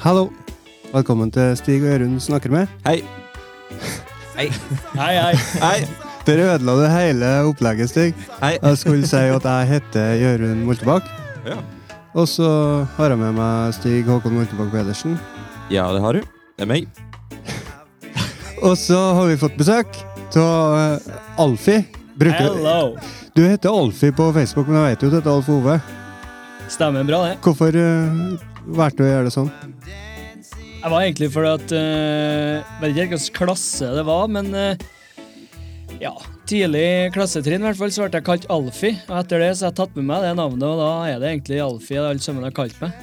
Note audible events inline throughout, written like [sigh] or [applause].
Hallo. Velkommen til Stig og Jørund snakker med. Hei. Hei, hei. Hei. hei. Dere ødela det hele opplegget, Stig. Hei. Jeg skulle si at jeg heter Jørund Moltebakk. Ja. Og så har jeg med meg Stig Håkon Moltebakk Pedersen. ja, det har du. Det er meg. Og så har vi fått besøk av Alfie. Bruker, Hello. du heter Alfie på Facebook, men jeg vet jo at du heter Alf Ove. Stemmer bra, det. Hvorfor uh, valgte du å gjøre det sånn? Jeg var egentlig fordi at uh, Vet ikke hvilken klasse det var, men uh, ja, tidlig klassetrinn i hvert fall, så ble jeg kalt Alfie. Og etter det så har jeg tatt med meg det navnet, og da er det egentlig Alfie alle sammen har kalt meg.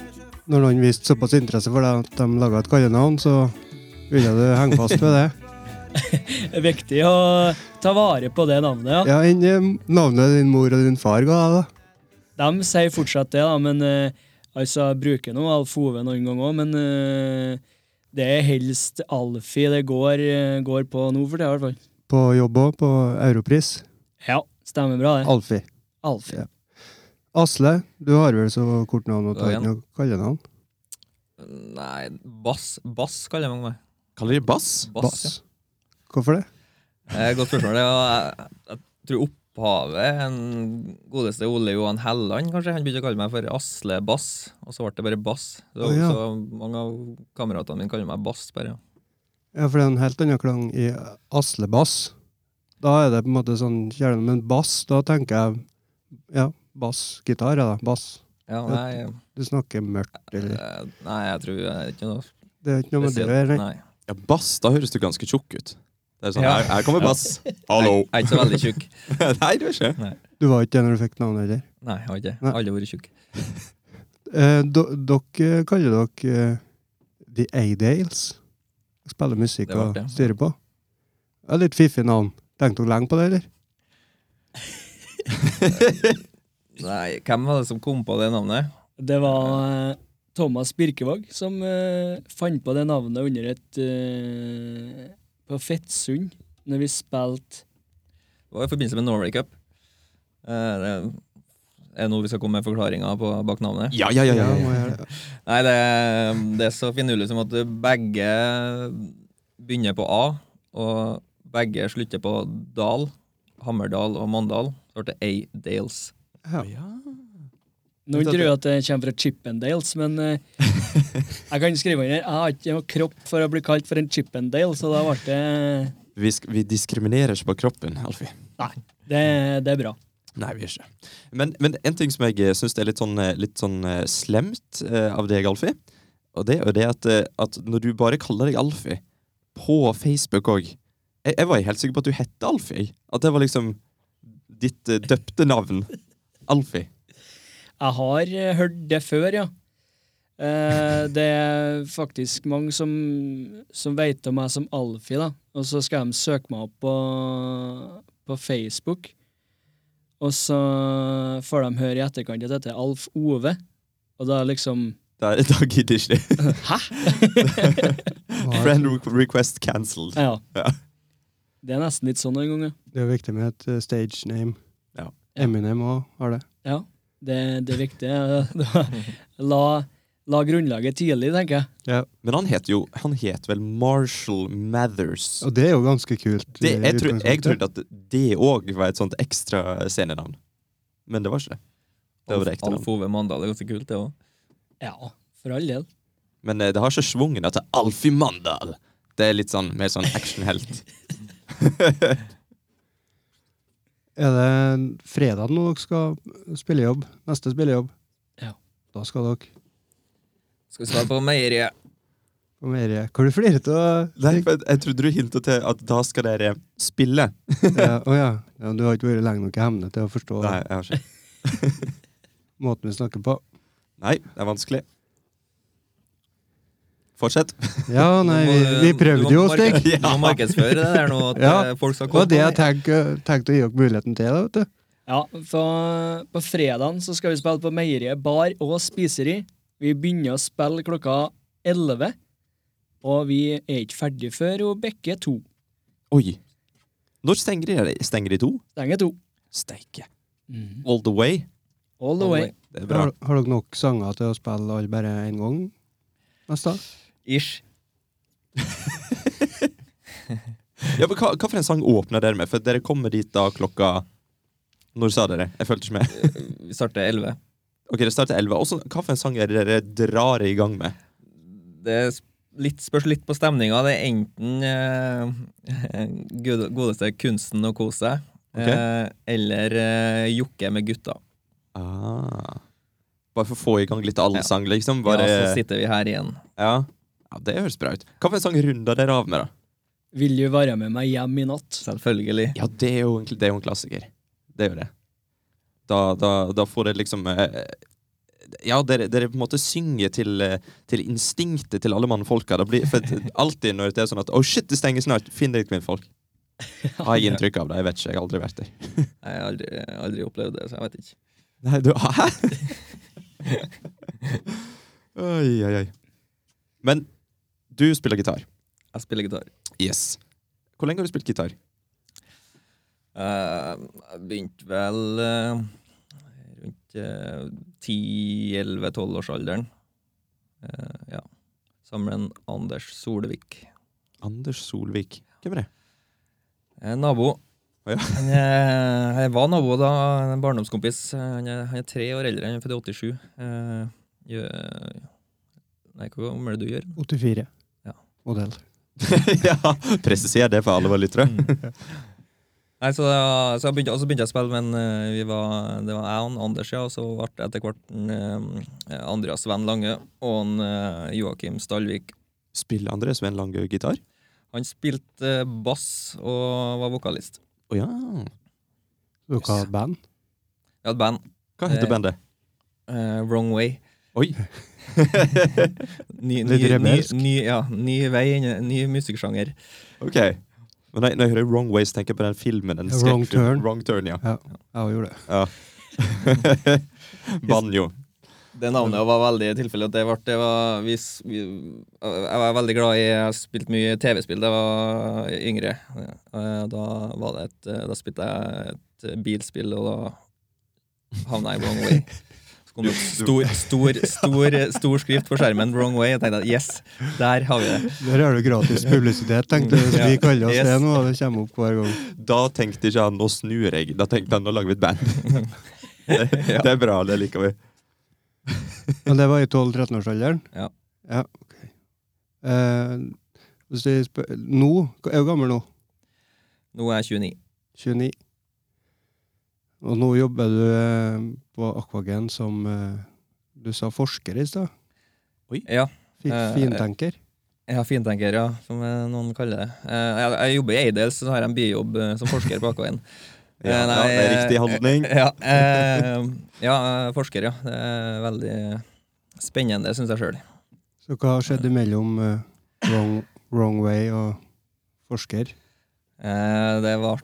Når noen viste såpass interesse for deg at de laga et kallenavn, så ville du henge fast ved det. [laughs] Det er viktig å ta vare på det navnet, ja. Ja, Enn eh, navnet din mor og din far ga deg, da? De sier fortsatt det, da, men uh, altså, jeg bruker nå Alf Ove noen ganger òg, men uh, det er helst Alfie det går, uh, går på nå for tida, i hvert fall. På jobb òg, på Europris. Ja, stemmer bra, det. Alfie. Alfie. Ja. Asle, du har vel så kort navn å ta inn og kalle navn? Nei, Bass Bass kaller mange meg. Kaller de bass? Bass, ja. Hvorfor det? Eh, Godt spørsmål. det, og Jeg, jeg tror opphavet en godeste Ole Johan Helland, kanskje. Han begynte å kalle meg for Asle Bass, og så ble det bare Bass. Så, Å, ja. så mange av kameratene mine kaller meg Bass, bare. ja. For det er en helt annen klang i Asle Bass. Da er det på en måte sånn kjerne, men bass, da tenker jeg ja, bassgitar, ja da. Bass. Ja, nei, Du snakker mørkt, eller eh, nei, jeg tror jeg er ikke noe Det er ikke noe med det å gjøre? Ja, bass, da høres du ganske tjukk ut. Det er sånn, Ja. her, her kommer bass. Hallo. [laughs] Jeg, jeg er ikke så veldig tjukk. [laughs] Nei, du er ikke. Du var ikke det når du fikk navnet heller? Nei, jeg har ikke Nei. aldri vært tjukk. [laughs] Eh, dere kaller dere eh, The A-Dales. Spiller musikk og styrer på. Det er litt fiffig navn. Tenkte dere lenge på det, eller? Nei, hvem var det som kom på det navnet? Det var eh, Thomas Birkevåg som uh, fant på det navnet under et eh, På Fettsund, når vi spilte Det var i forbindelse med Norway Cup. Eh, det er det noe vi skal komme med forklaringer på bak navnet? Ja, ja, ja. ja. Nei, det, det er så finurlig som at begge begynner på A, og begge slutter på Dal. Hammerdal og Mandal. Så ble det A-Dales. Ja. Noen tror at det kommer fra Chippendales, men eh, [laughs] jeg kan skrive under. Jeg har ikke noe kropp for å bli kalt for en Chippendale, så da ble det Vi, vi diskriminerer ikke på kroppen, Alfie. Nei, det, det er bra. Nei, vi gjør ikke. Men, men en ting som jeg syns er litt sånn, eh, litt sånn eh, slemt eh, av deg, Alfie, og det er jo det at, eh, at når du bare kaller deg Alfie på Facebook òg jeg, jeg var helt sikker på at du het Alfie. At det var liksom ditt eh, døpte navn. Alfie. Jeg har eh, hørt det før, ja. Eh, det er faktisk mange som, som vet om meg som Alfie, da. Og så skal de søke meg opp på, på Facebook. Og så får de høre i etterkant at dette er Alf Ove. Og da liksom Da, da gidder ikke de. Hæ?! [laughs] Friend request cancelled. Ja. Ja. Det er nesten litt sånn noen ganger. Det er viktig med et eh, stage name. Ja. Eminem òg har det. Ja. Det, det er viktig. [laughs] La, la grunnlaget tidlig, tenker jeg. Ja. Men han het jo Han het vel Marshall Mathers. Og det er jo ganske kult. Det, jeg, tro, jeg trodde at det òg var et sånt ekstra scenenavn. Men det var ikke det. Det var det ekte Alf. Ove Mandal er ganske kult, det òg. Ja, for all del. Men eh, det har ikke svungen til Alfie Mandal. Det er litt sånn mer sånn actionhelt. [laughs] Er det fredag når dere skal spille jobb? Neste spillejobb? Ja. Da skal dere Skal vi svare på meieriet? på Meieriet. Hva du flirer av? Nei, for jeg trodde du hintet til at da skal dere spille. ja, å ja. ja. Du har ikke vært lenge nok i emnet til å forstå Nei, jeg har ikke. [laughs] måten vi snakker på. Nei, det er vanskelig. Fortsett. Ja, [laughs] nei, vi, vi prøvde jo, marked- Stig. Du må markedsføre det der nå, at Ja, eh, folk skal komme. Det var det jeg tenkte, å gi dere muligheten til. Da, vet du. Ja, for på fredagen så skal vi spille på Meieriet bar og spiseri. Vi begynner å spille klokka 11, og vi er ikke ferdig før hun bikker to. Oi. Når stenger de? Stenger de to? Stenger to. Steike. All the way. All the way. Det er bra. Har, har dere nok sanger til å spille alle bare én gang? Neste. Ish. Ja, men hva, hva for en sang åpner dere med? For dere kommer dit da klokka Når sa dere? Jeg fulgte ikke med. Vi starter 11. Ok, det starter 11. Også, hva for en sang er det dere drar i gang med? Det litt, spørs litt på stemninga. Det er enten eh, [laughs] gode- godeste kunsten å kose seg, okay. eh, eller eh, jokke med gutta. Ah. Bare for å få i gang litt allsang, liksom? Ja, så sitter vi her igjen. ja. Ja, det høres bra ut. Hva for en sang runder dere av med, da? Vil du være med meg hjem i natt? Selvfølgelig. Ja, det er jo, egentlig- det er jo en klassiker. Det er jo det. Da, da, da får dere liksom eh, Ja, dere, dere på en måte synger til, eh, til instinktet til alle mannfolka. Det blir, for alltid når det er sånn at 'Å, shit, det stenger snart', finn deg kvinnfolk. [laughs] Har jeg inntrykk av det? Jeg vet ikke, jeg har aldri vært der. [laughs] Jeg har aldri, aldri opplevd det, så jeg vet ikke. Nei, du [laughs] Hæ?! oi, oi, oi. Men du spiller gitar. Jeg spiller gitar. Yes. Hvor lenge har du spilt gitar? Eh, Jeg begynte vel eh, rundt uh, 10-11-12-årsalderen. Uh, ja. Sammen med Anders Solvik. Anders Solvik. Hvem er det? En nabo. Oh, ja. Han er- Jeg var nabo da, en barndomskompis. Han er, han er tre år eldre, han er født i 87. Uh, gjør, nei, hva er det du gjør? 84. Modell. [laughs] ja, Presiser det for alle våre lyttere. Nei, så, da- så jeg begynte, så begynte jeg å spille, men eh, vi var, det var jeg og Anders, ja, og så ble det etter hvert en, eh, Andreas Sven Lange og en, eh, Joakim Stalvik. Spiller André Sven Lange gitar? Han spilte eh, bass og var vokalist. Å ja. Du har band? Vi hadde band. Hva heter Eh, bandet? eh, Wrong Way. Oi. Ny, [laughs] ny, Litt ny, rebelsk. ny, ja, ny vei, inn- ny musikksjanger. ok. Men når jeg, når jeg hører Wrong Ways, tenker jeg på den filmen. Den Wrong. Turn. Wrong Turn, ja. Ja, jeg gjorde det. [laughs] Banjo. Det navnet var veldig tilfeldig. at Det, ble, det var, vi, vi, jeg var veldig glad i Jeg har spilt mye TV-spill da jeg var yngre. Da, var det et, da spilte jeg et bilspill, og da havna jeg i wrong way. [laughs] Kom det stor, [laughs] stor, stor, stor skrift på skjermen 'wrong way'. Jeg tenkte yes, der har vi det. Der har du gratis publisitet, tenkte jeg. Vi kaller oss Yes. det nå, og det kommer opp hver gang. Da tenkte ikke han 'nå snur jeg'. Da tenkte han 'nå lager vi et band'. [laughs] det, det er bra, det liker vi. Men det var i 12-13-årsalderen? Ja. ja okay. Eh, hvis du spør, nå, er du gammel nå? Nå er jeg 29. 29. Og nå jobber du eh, på Aquagen som eh, du sa forsker i stad? Ja, Eh, Fintenker? Ja, fintenker, ja, som noen kaller det. Eh, Jeg, jeg jobber i Eidel, så har jeg en bijobb som forsker på AK1. [laughs] Ja, ja, det er riktig handling. [laughs] Ja, eh, ja forsker, ja. Det er veldig spennende, syns jeg sjøl. Så hva har skjedd mellom wrong, wrong Way og forsker? Eh, det ble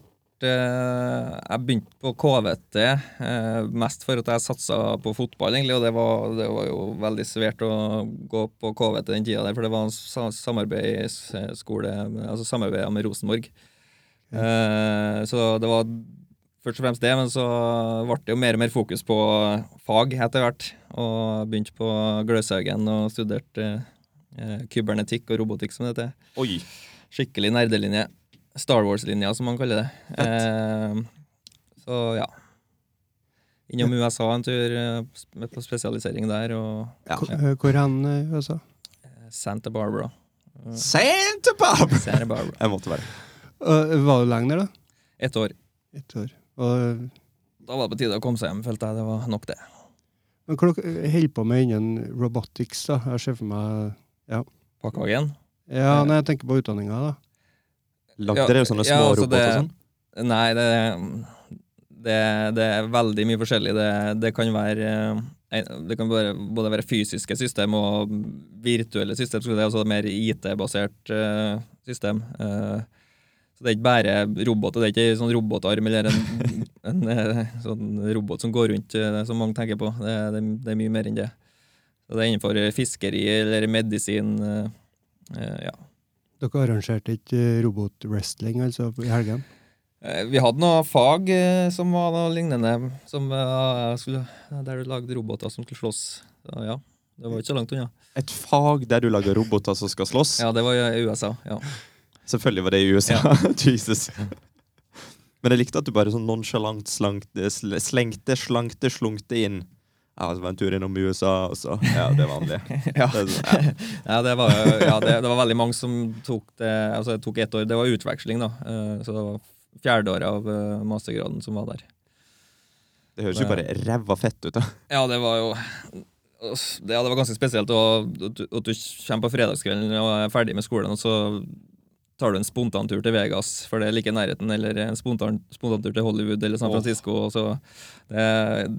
Jeg begynte på KVT eh, mest for at jeg satsa på fotball, egentlig. Og det var, det var jo veldig svært å gå på KVT den tida der, for det var en sa samarbeidsskole, altså samarbeida med Rosenborg. Eh, så det var først og fremst det, men så ble det jo mer og mer fokus på fag etter hvert. Og begynte på Gløshaugen og studerte eh, kybernetikk og robotikk, som det heter. Oi. Skikkelig nerdelinje. Star Wars-linja, som man kaller det. Eh, så ja. Innom USA en tur eh, på spesialisering der, og Ja. Hvor, eh, hvor hen i USA? eh, Santa Barbara. Eh, Santa Barbara! Santa Barbara. [laughs] Jeg måtte være. Eh, var du lenge der, da? Ett år. Et år. Og, Da var det på tide å komme seg hjem, følte jeg. Det var nok, det. men hva holder på med innen robotics, da? Jeg ser for meg Pakkehagen. Ja, nei, jeg tenker på utdanninga, da. Lagde Ja, dere sånne ja, små altså roboter og sånn? Nei, det, det, det er veldig mye forskjellig. Det, det kan være eh, det kan bare, både være fysiske system og virtuelle system. Så det er altså mer IT-basert uh, system. Uh, så det er ikke bare roboter. Det er ikke sånn robotarm eller en, [laughs] en en, sånn robot som går rundt, eh, som mange tenker på. Det, det, det er mye mer enn det. Så det er innenfor fiskeri eller medisin. eh, eh, ja. Dere arrangerte ikke eh, robotwrestling altså, i helgen? Eh, Vi hadde noe fag eh, som var noe lignende, som skulle, der du lagde roboter som skulle slåss. Så, ja. Det var ikke så langt unna. Et fag der du lager roboter som skal slåss? Ja, det var i USA. ja. Selvfølgelig var det i USA. [laughs] Jesus. Men jeg likte at du bare sånn nonsjalant slengte, sl- slengte, slankte, slunkte inn. Ja, så var en tur innom USA, også. Ja, det vanlige. [laughs] Ja. Det, er sånn, ja. Ja, det var, ja, det, det var veldig mange som tok det Altså, det tok ett år. Det var utveksling, da. Eh, Så det var fjerdeåret av eh, mastergraden som var der. Det høres jo bare ræva fett ut. da. Ja, det var jo det, ja, det var ganske spesielt at du kommer på fredagskvelden og er ferdig med skolen, og så tar du en spontantur til Vegas, for det er like i nærheten, eller en spontan, spontantur til Hollywood eller San Francisco. Oh. Så det,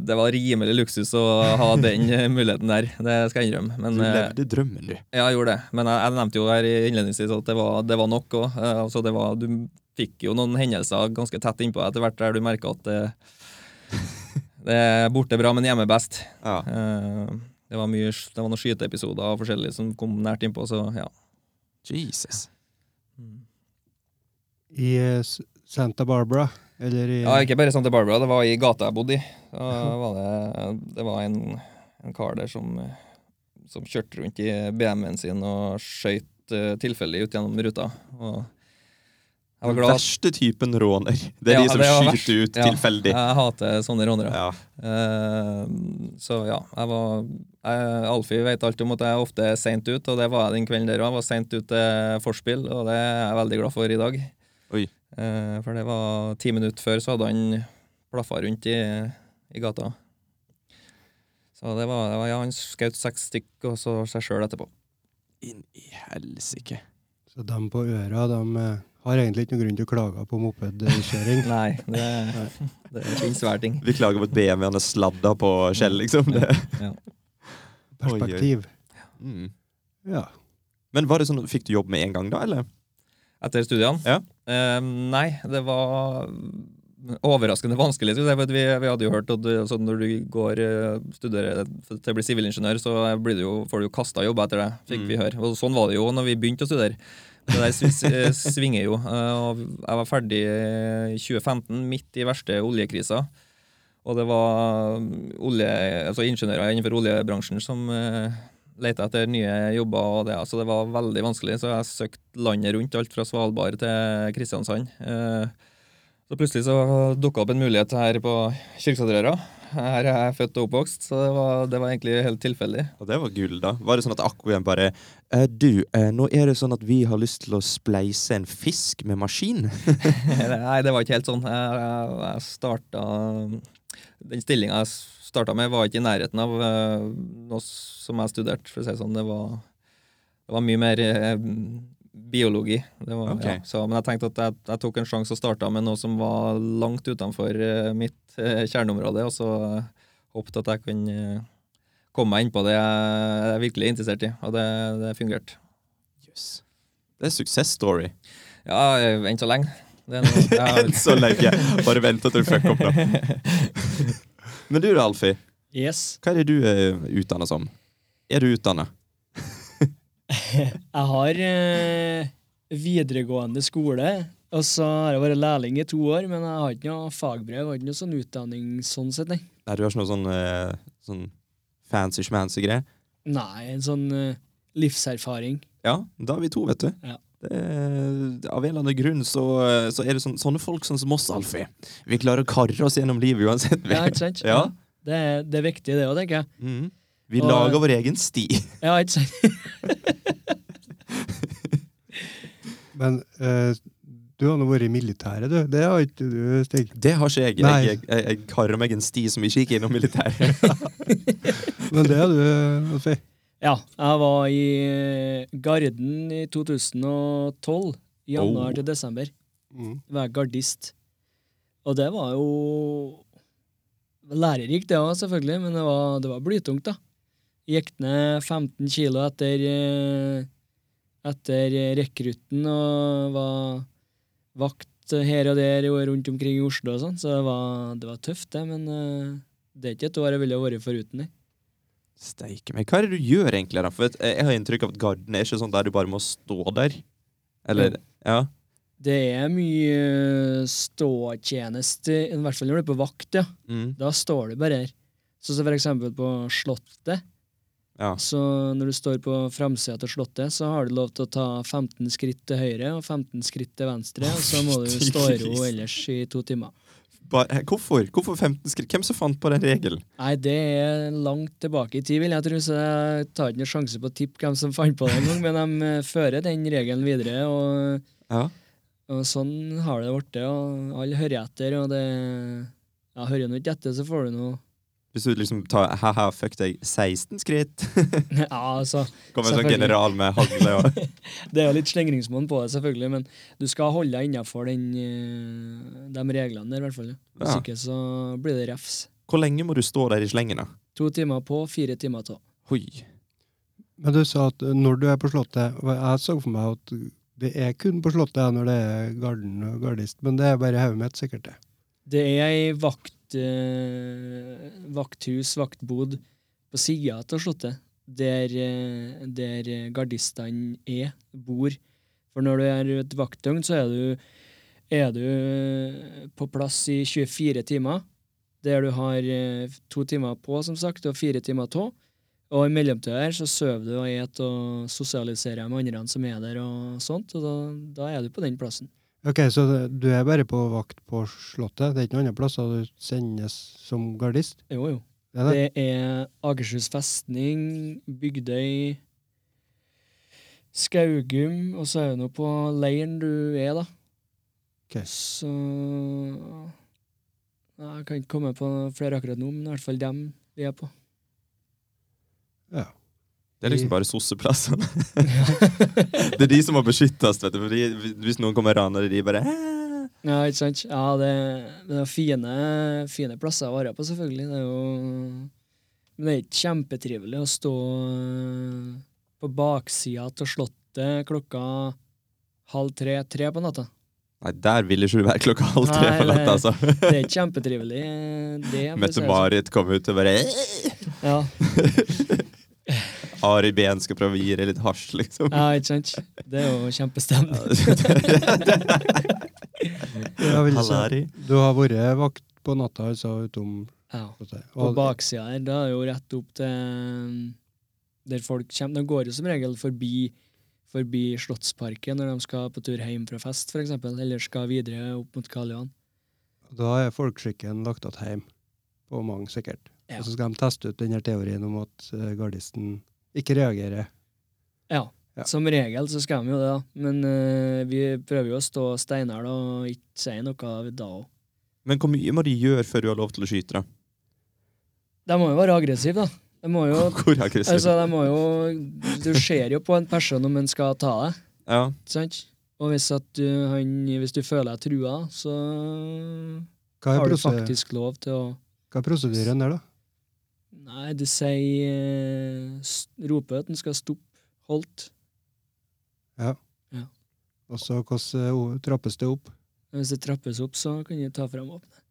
det var rimelig luksus å ha [laughs] den eh, muligheten der, det skal jeg innrømme. Men, Du eh, levde drømmen, du. Ja, jeg gjorde det. Men jeg, jeg nevnte jo her innledningsvis at det var, det var nok òg. altså du fikk jo noen hendelser ganske tett innpå etter hvert der du merka at det, [laughs] det er borte bra, men hjemme best. Ja. Eh, det var mye, det var noen skyteepisoder og forskjellige som kom nært innpå, så ja. Jesus. I eh, Santa Barbara, eller i ja. Ikke bare Santa Barbara, det var i gata jeg bodde i. Da var det, det var en, en kar der som, som kjørte rundt i BMW-en sin og skøyt uh, tilfeldig ut gjennom ruta. Og jeg var Den verste typen råner. Det er Ja, de som verst. skyter ut Ja, tilfeldig. Jeg hater sånne rånere. Ja. Uh, så ja, jeg var jeg, Alfie vet alltid om at jeg ofte er seint ut, og det var jeg den kvelden der òg. Jeg var seint ut til forspill, og det er jeg veldig glad for i dag. Oi. Eh, for det var ti minutter før, så hadde han plaffa rundt i, i gata. Så det var, det var ja, han skjøt seks stykk, og så seg sjøl etterpå. Inn i helsike. Så de på øra de eh, har egentlig ikke noen grunn til å klage på mopedkjøring. [laughs] Nei, det, det finnes svær ting. Vi klager på at BMW er sladda på skjell, liksom. Det. Ja. Perspektiv. Mm. Ja. Men var det sånn, fikk du jobb med en gang, da, eller? Etter studiene? Ja. Eh, nei, det var overraskende vanskelig. for vi, vi hadde jo hørt at altså når du går eh, studerer til å bli sivilingeniør, så blir du jo, får du jo kasta jobb etter det, fikk Mm. vi høre. Og sånn var det jo når vi begynte å studere. Det der sv- svinger jo. eh, og jeg var ferdig i 2015, midt i verste oljekrisa. Og det var olje, altså ingeniører innenfor oljebransjen som uh, etter nye jobber. og det, altså det var veldig vanskelig, så jeg søkte landet rundt, alt fra Svalbard til Kristiansand. Eh, så plutselig så dukka opp en mulighet her på Kyrksæterøra. Her er jeg født og oppvokst, så det var, det var egentlig helt tilfeldig. Og det var gull, da. Var det sånn at Aquien bare eh, Du, eh, nå er det sånn at vi har lyst til å spleise en fisk med maskin. [laughs] Nei, det var ikke helt sånn. Jeg, jeg starta Den stillinga jeg starta med, var ikke i nærheten av eh, noe som jeg studerte, for å si sånn. Det var, det var mye mer eh, biologi. Det var, okay. ja, så, men jeg tenkte at jeg, jeg tok en sjanse og starta med noe som var langt utenfor eh, mitt kjerneområde, og så håpet at jeg kunne komme meg inn på det jeg er virkelig interessert i, og det, det fungerte. Yes. Det er suksessstory. Ja, enn så lenge. [laughs] Enn så lenge. Bare vent til du fucker opp, da. [laughs] Men du da, Alfie. Yes. Hva er det du er utdanna som? Er du utdanna? [laughs] Jeg har eh, videregående skole, og så har jeg vært lærling i to år, men jeg har ikke noe fagbrev. Har ikke noe sånn utdanning sånn sett, nei. Nei, du har ikke noe sånn, eh, sånn fancy-schmancy greie? Nei, en sånn eh, livserfaring. Ja, da er vi to, vet du. Ja. Det er, av en eller annen grunn så, så er det sånn, sånne folk sånn som oss, Alfie. Vi klarer å karre oss gjennom livet uansett. vi. Ja, ikke sant? Ja. Det, er, det er viktig, det òg, tenker jeg. Mm. Vi Og- lager vår egen sti. [laughs] Ja, ikke sant? [laughs] Men eh, du har nå vært i militæret, du. Det har ikke du, Stig. Det har ikke jeg. Nei. Jeg, jeg, jeg karrer meg en sti som ikke gikk innom militæret. [laughs] Men det har du, Alfie. Ja, jeg var i eh, Garden i 2012. Januar Oh. til desember. Mm. Var jeg gardist. Og det var jo lærerikt, det òg, selvfølgelig, men det var, det var blytungt, da. Gikk ned 15 kilo etter, eh, etter rekrutten og var vakt her og der og rundt omkring i Oslo og sånn, så det var, det var tøft, det. Men eh, det er ikke et år jeg ville vært foruten. det. Steike meg. Hva er det du gjør egentlig? da? For jeg har inntrykk av at Garden er ikke sånn der du bare må stå der. Eller, ja. Det er mye ståtjeneste, i hvert fall når du er på vakt, ja. Mm. Da står du bare her. Sånn som for eksempel på Slottet, Ja. Så når du står på framsida til Slottet, så har du lov til å ta 15 skritt til høyre og 15 skritt til venstre, og så må du stå i ro [laughs] ellers i to timer. Eh, hvorfor? Hvorfor 15 skritt? Hvem som fant på den regelen? Nei, det er langt tilbake i tid, vil jeg tro, så jeg tar ikke noen sjanse på å tippe hvem som fant på det engang, men de eh, fører den regelen videre, og, Ja. og sånn har det blitt, alle hører etter, og det ja, Hører du ikke etter, så får du noe Hvis du liksom tar ha-ha, fuck deg, 16 skritt [laughs] [laughs] Ja, altså Kommer en sånn general med [laughs] hagle og Det er jo litt slingringsmonn på det, selvfølgelig, men du skal holde deg innafor den, eh, de reglene der, i hvert fall. ja. Hvis Ja. ikke så blir det refs. Hvor lenge må du stå der i slengen, da? To timer på, fire timer av. Hoi. Men du sa at når du er på Slottet og Jeg så for meg at det er kun på Slottet når det er garden og gardist, men det er bare hodet mitt, sikkert det. Det er ei vakt, eh, vakthus, vaktbod, på sida av Slottet, der, eh, der gardistene er, bor. For når du er et vaktdøgn, så er du, er du eh, på plass i 24 timer, der du har eh, to timer på, som sagt, og fire timer av. Og i mellomtida her så sover du og et og sosialiserer med andre som er der, og sånt, og da, da er du på den plassen. Ok, Så du er bare på vakt på Slottet? Det er ikke noen andre plasser du sendes som gardist? Jo, jo. Det er det? Er Akershus festning, Bygdøy, Skaugum, og så er det nå på leiren du er, da. Ok. Så Jeg kan ikke komme på flere akkurat nå, men i hvert fall dem vi er på. Ja. Det er liksom bare sosseplassene. [laughs] [laughs] det er de som må beskyttes, vet du. Fordi hvis noen kommer og raner, de bare Ja, ikke sant? Ja, det, det er fine, fine plasser å være på, selvfølgelig. Det er jo Men det er ikke kjempetrivelig å stå eh, på baksida av Slottet klokka halv tre-tre på natta. Nei, der ville ikke du være klokka halv tre på natta, altså. Det er ikke kjempetrivelig, det. det sånn. Mette-Marit kom ut og bare Ja, [laughs] Ari Behn skal prøve å gi deg litt hasj, liksom. ja, ikke sant? Det er jo kjempestemning. Du har vært vakt på natta, altså, utom Ja. På baksida her, da er det jo rett opp til eh, der folk kommer. De går jo som regel forbi, forbi Slottsparken når de skal på tur hjem fra fest, for eksempel, eller skal videre opp mot Karl Johan. Da er folkeskikken lagt igjen hjem, på mange sikkert. Ja. Og så skal de teste ut denne teorien om at eh, gardisten ikke reagere. Ja. Ja. Som regel så skal de jo det, da. Men uh, vi prøver jo å stå steinhæl og ikke si noe da òg. Men hvor mye må de gjøre før du har lov til å skyte, da? De må jo være aggressive, da. De må jo [laughs] Hvor aggressiv? Altså, de må jo Du ser jo på en person om han skal ta deg, Ja. sant? Og hvis, at du, han, hvis du føler deg trua, så har du faktisk lov til å hva er prosedyren der, da? Nei, du sier eh, Roper at den skal stoppe. Holdt. Ja. Og så hvordan eh, trappes det opp? Hvis det trappes opp, så kan du ta frem våpenet.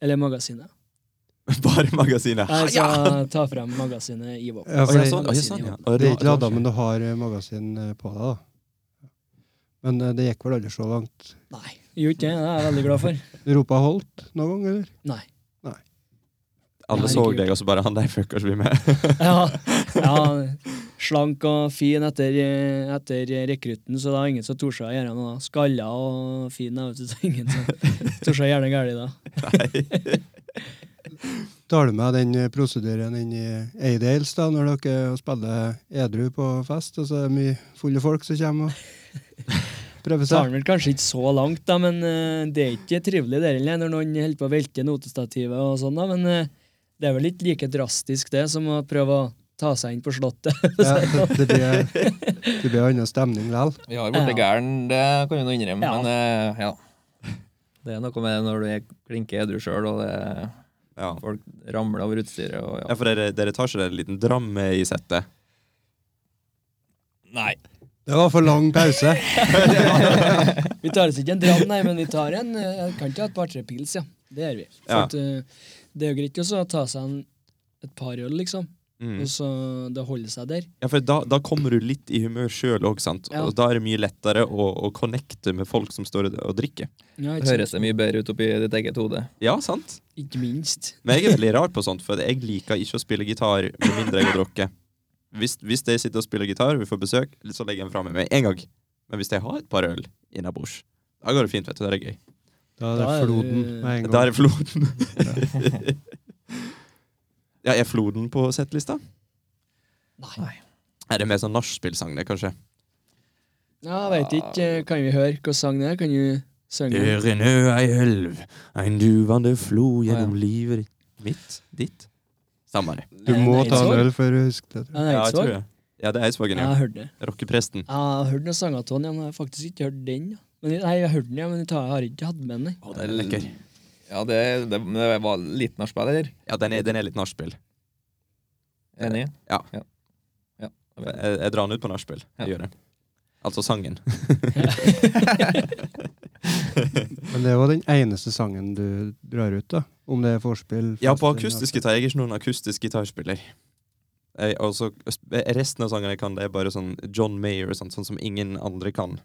Eller magasinet. [laughs] Bare magasinet. Ja, så Ja! ta frem magasinet i våpenet. Ja, ja, det- sånn, sånn, ja. Det er ikke lada, men du har eh, magasin på deg, da. Men det gikk vel aldri så langt. Nei, gjorde ikke det. Det er jeg veldig glad for. [laughs] Ropa holdt noen gang, eller? Nei. Alle så deg, og så bare han der fucker blir vi med. [laughs] Ja, [laughs] ja, slank og fin etter, etter rekrutten, så det var ingen som torde å gjøre noe. da. Skalla og fin, da, vet du, så ingen som torde å gjøre noe galt da. [laughs] Tar du med den prosedyren inn i Aidales da, når dere spiller edru på fest, og så er det mye fulle folk som kommer og prøver tar seg? den vel kanskje ikke så langt, da, men uh, det er ikke trivelig der heller, når noen holder på å velte notestativet og sånn, da, men eh, det er vel ikke like drastisk det som å prøve å ta seg inn på slottet. Ja, det, det blir, det blir annen stemning likevel. Vi har blitt Ja. gæren, det kan vi nå innrømme, Ja. men eh, ja. Det er noe med det når du er klinke edru sjøl, og det, Ja. folk ramler over utstyret og ja, ja. for dere, dere tar ikke en liten dramme i settet? Nei. Det var for lang pause. [laughs] [laughs] Vi tar oss ikke en dram, nei, men vi tar en eh, Kan ikke ha et par-tre pils, ja. Det gjør vi. For Ja. at, eh, det er jo greit også å ta seg en, et par øl, liksom. Mm. og så det holder seg der. Ja, for da, da kommer du litt i humør sjøl òg, sant. Ja. Og da er det mye lettere å, å connecte med folk som står og, drikker. Ja, Det høres det mye bedre ut oppi ditt eget hode. Ja, sant? sant? Ikke minst. Men jeg er veldig rar på sånt, for jeg liker ikke å spille gitar med mindre jeg har drukket. Hvis, hvis jeg sitter og spiller gitar, vi får besøk, så legger jeg den fra meg med en gang. Men hvis jeg har et par øl innabords, da går det fint, vet du. Det er gøy. Da er det Da er floden med en gang. Da er det Floden. [laughs] ja, er Floden på settlista? Nei. Er det mer sånn nachspielsang, det, kanskje? Ja, jeg veit ikke. Kan vi høre hva sang det er? Kan du synge? Det renner ei elv, ein duvande flo gjennom livet ditt. Mitt? Ditt? Samme det. Du må ta en øl før du husker det. tror jeg. Ja, det er Ja, jeg tror det. Ja, det er Eidsvågen, Jeg ja. har hørt det. Rockepresten. Jeg har hørt noen sanger av den, men jeg har faktisk ikke hørt den. Ja. Men, nei, jeg hørte den, ja, men jeg har ikke hatt med den. Å, det er lekker. Ja, det, det, det var litt nachspiel, eller? Ja, den er, den er litt nachspiel. Enig? Ja. ja. ja. jeg. Jeg, drar den ut på nachspiel. Jeg Ja. gjør det. Altså sangen. [laughs] Men det var den eneste sangen du drar ut, da. Om det er forspill? Ja, på akustisk gitar. Jeg er ikke noen akustisk gitarspiller. Jeg, også, resten av sangene jeg kan, det er bare sånn John Mayer, sånn, sånn som ingen andre kan.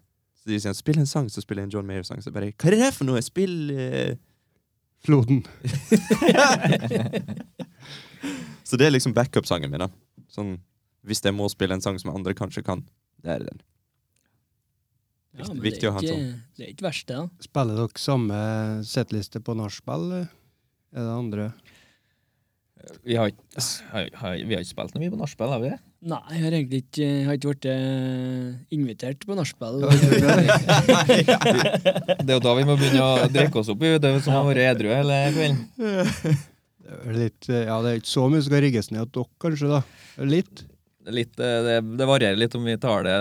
Så de sier 'spill en sang', så spiller jeg en John Mayer-sang. Så bare 'Hva er det for noe? Spill eh...' Floden. [laughs] Så det er liksom backup-sangen min, da. Sånn, hvis jeg må spille en sang som andre kanskje kan, det er den. Ja, men viktig det å ha er en sånn. det er ikke verst, det. da. Spiller dere samme settliste på nachspiel? eller Er det andre? Vi har ikke, har, har, vi har ikke spilt noe mye på nachspiel, har vi det? Nei, jeg har egentlig ikke, jeg har ikke blitt eh, invitert på nachspiel. [laughs] [laughs] Det er jo da vi må begynne å drikke oss opp. i Det er som har vært edru hele kvelden. Det er litt, eh, ja, det er ikke så mye som skal rigges ned til dere, kanskje, da. Litt. Litt, eh, det, det varierer litt om vi tar det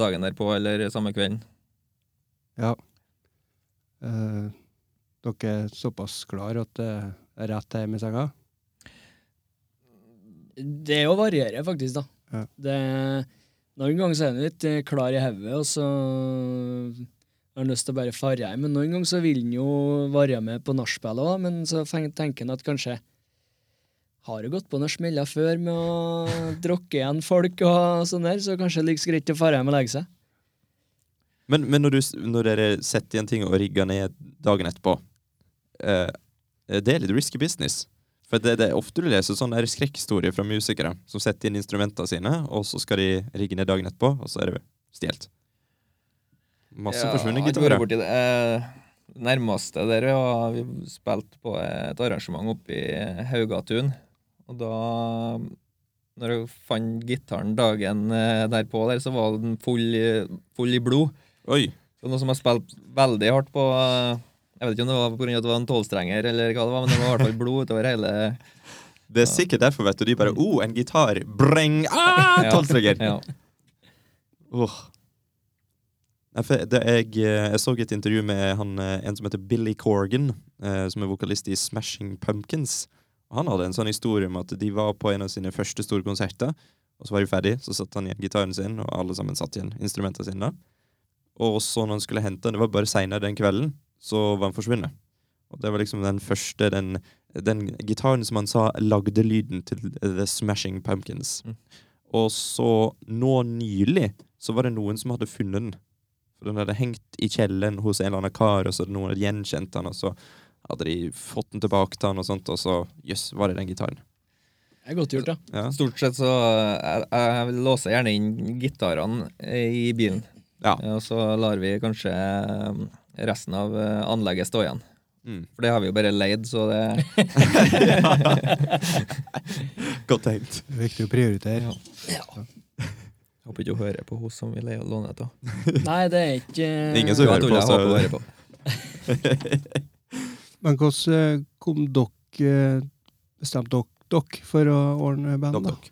dagen derpå eller samme kvelden. Ja. Eh, dere er såpass klar at det er rett hjem i senga? Det å variere, faktisk, da. Ja. Det, noen ganger så er han litt eh, klar i hodet, og så har han lyst til å bare fare hjem. Men noen ganger så vil han jo være med på nachspielet òg, men så tenker han at kanskje har jo gått på noen smeller før med å [laughs] drukke igjen folk og sånn der, så kanskje det er like så greit å dra hjem og legge seg. Men, men når, du, når dere setter igjen ting og rigger ned dagen etterpå, eh, det er litt risky business. For det, det er ofte du leser sånne skrekkhistorier fra musikere som setter inn instrumentene sine, og så skal de rigge ned dagen etterpå, og så er det stjålet. Masse forsvunne ikke vært gitarer. det. Eh, nærmeste der ja, vi spilte på et arrangement oppe i Haugatun. Og da når jeg fant gitaren dagen eh, derpå, der, så var den full, i- full i blod. Oi! Så noe som jeg spilte veldig hardt på eh, Jeg vet ikke om det var på grunn av at det var en tolvstrenger, eller hva det var, men det var i hvert fall blod utover hele Det er sikkert derfor, vet du. De bare oh, en gitar! Breng! Ah, Ja. Tolvstreker! Ja. Det, jeg, eh, jeg så et intervju med han, eh, en som heter Billy Corgan, eh, som er vokalist i Smashing Pumpkins. Han hadde en sånn historie om at de var på en av sine første store konserter, og så var de ferdig, så satt han igjen gitaren sin, og alle sammen satt igjen instrumentene sine. Og så når han skulle hente den, det var bare seinere den kvelden, så var han forsvunnet. Og det var liksom den første, den, den gitaren som han sa lagde lyden til The Smashing Pumpkins. Mm. Og så nå nylig så var det noen som hadde funnet den. For den hadde hengt i kjelleren hos en eller annen kar, og så hadde noen hadde gjenkjent den, og så hadde de fått den tilbake til han, og sånt, og så jøss, var det den gitaren. Det er godt gjort, da. Ja. Stort sett så jeg, jeg låser gjerne inn gitarene i bilen. ja. Og så lar vi kanskje eh, resten av eh, anlegget stå igjen. Mm. For det har vi jo bare leid, så det [laughs] Godt tenkt. Det er viktig å prioritere. Ja. Jeg håper ikke hun hører på hun som vi leier låne til. [laughs] Nei, det er ikke Ingen som hører på, så- hører på. [laughs] Men hvordan eh, kom dere Bestemt Bestemte dere dere for å ordne band? Dok.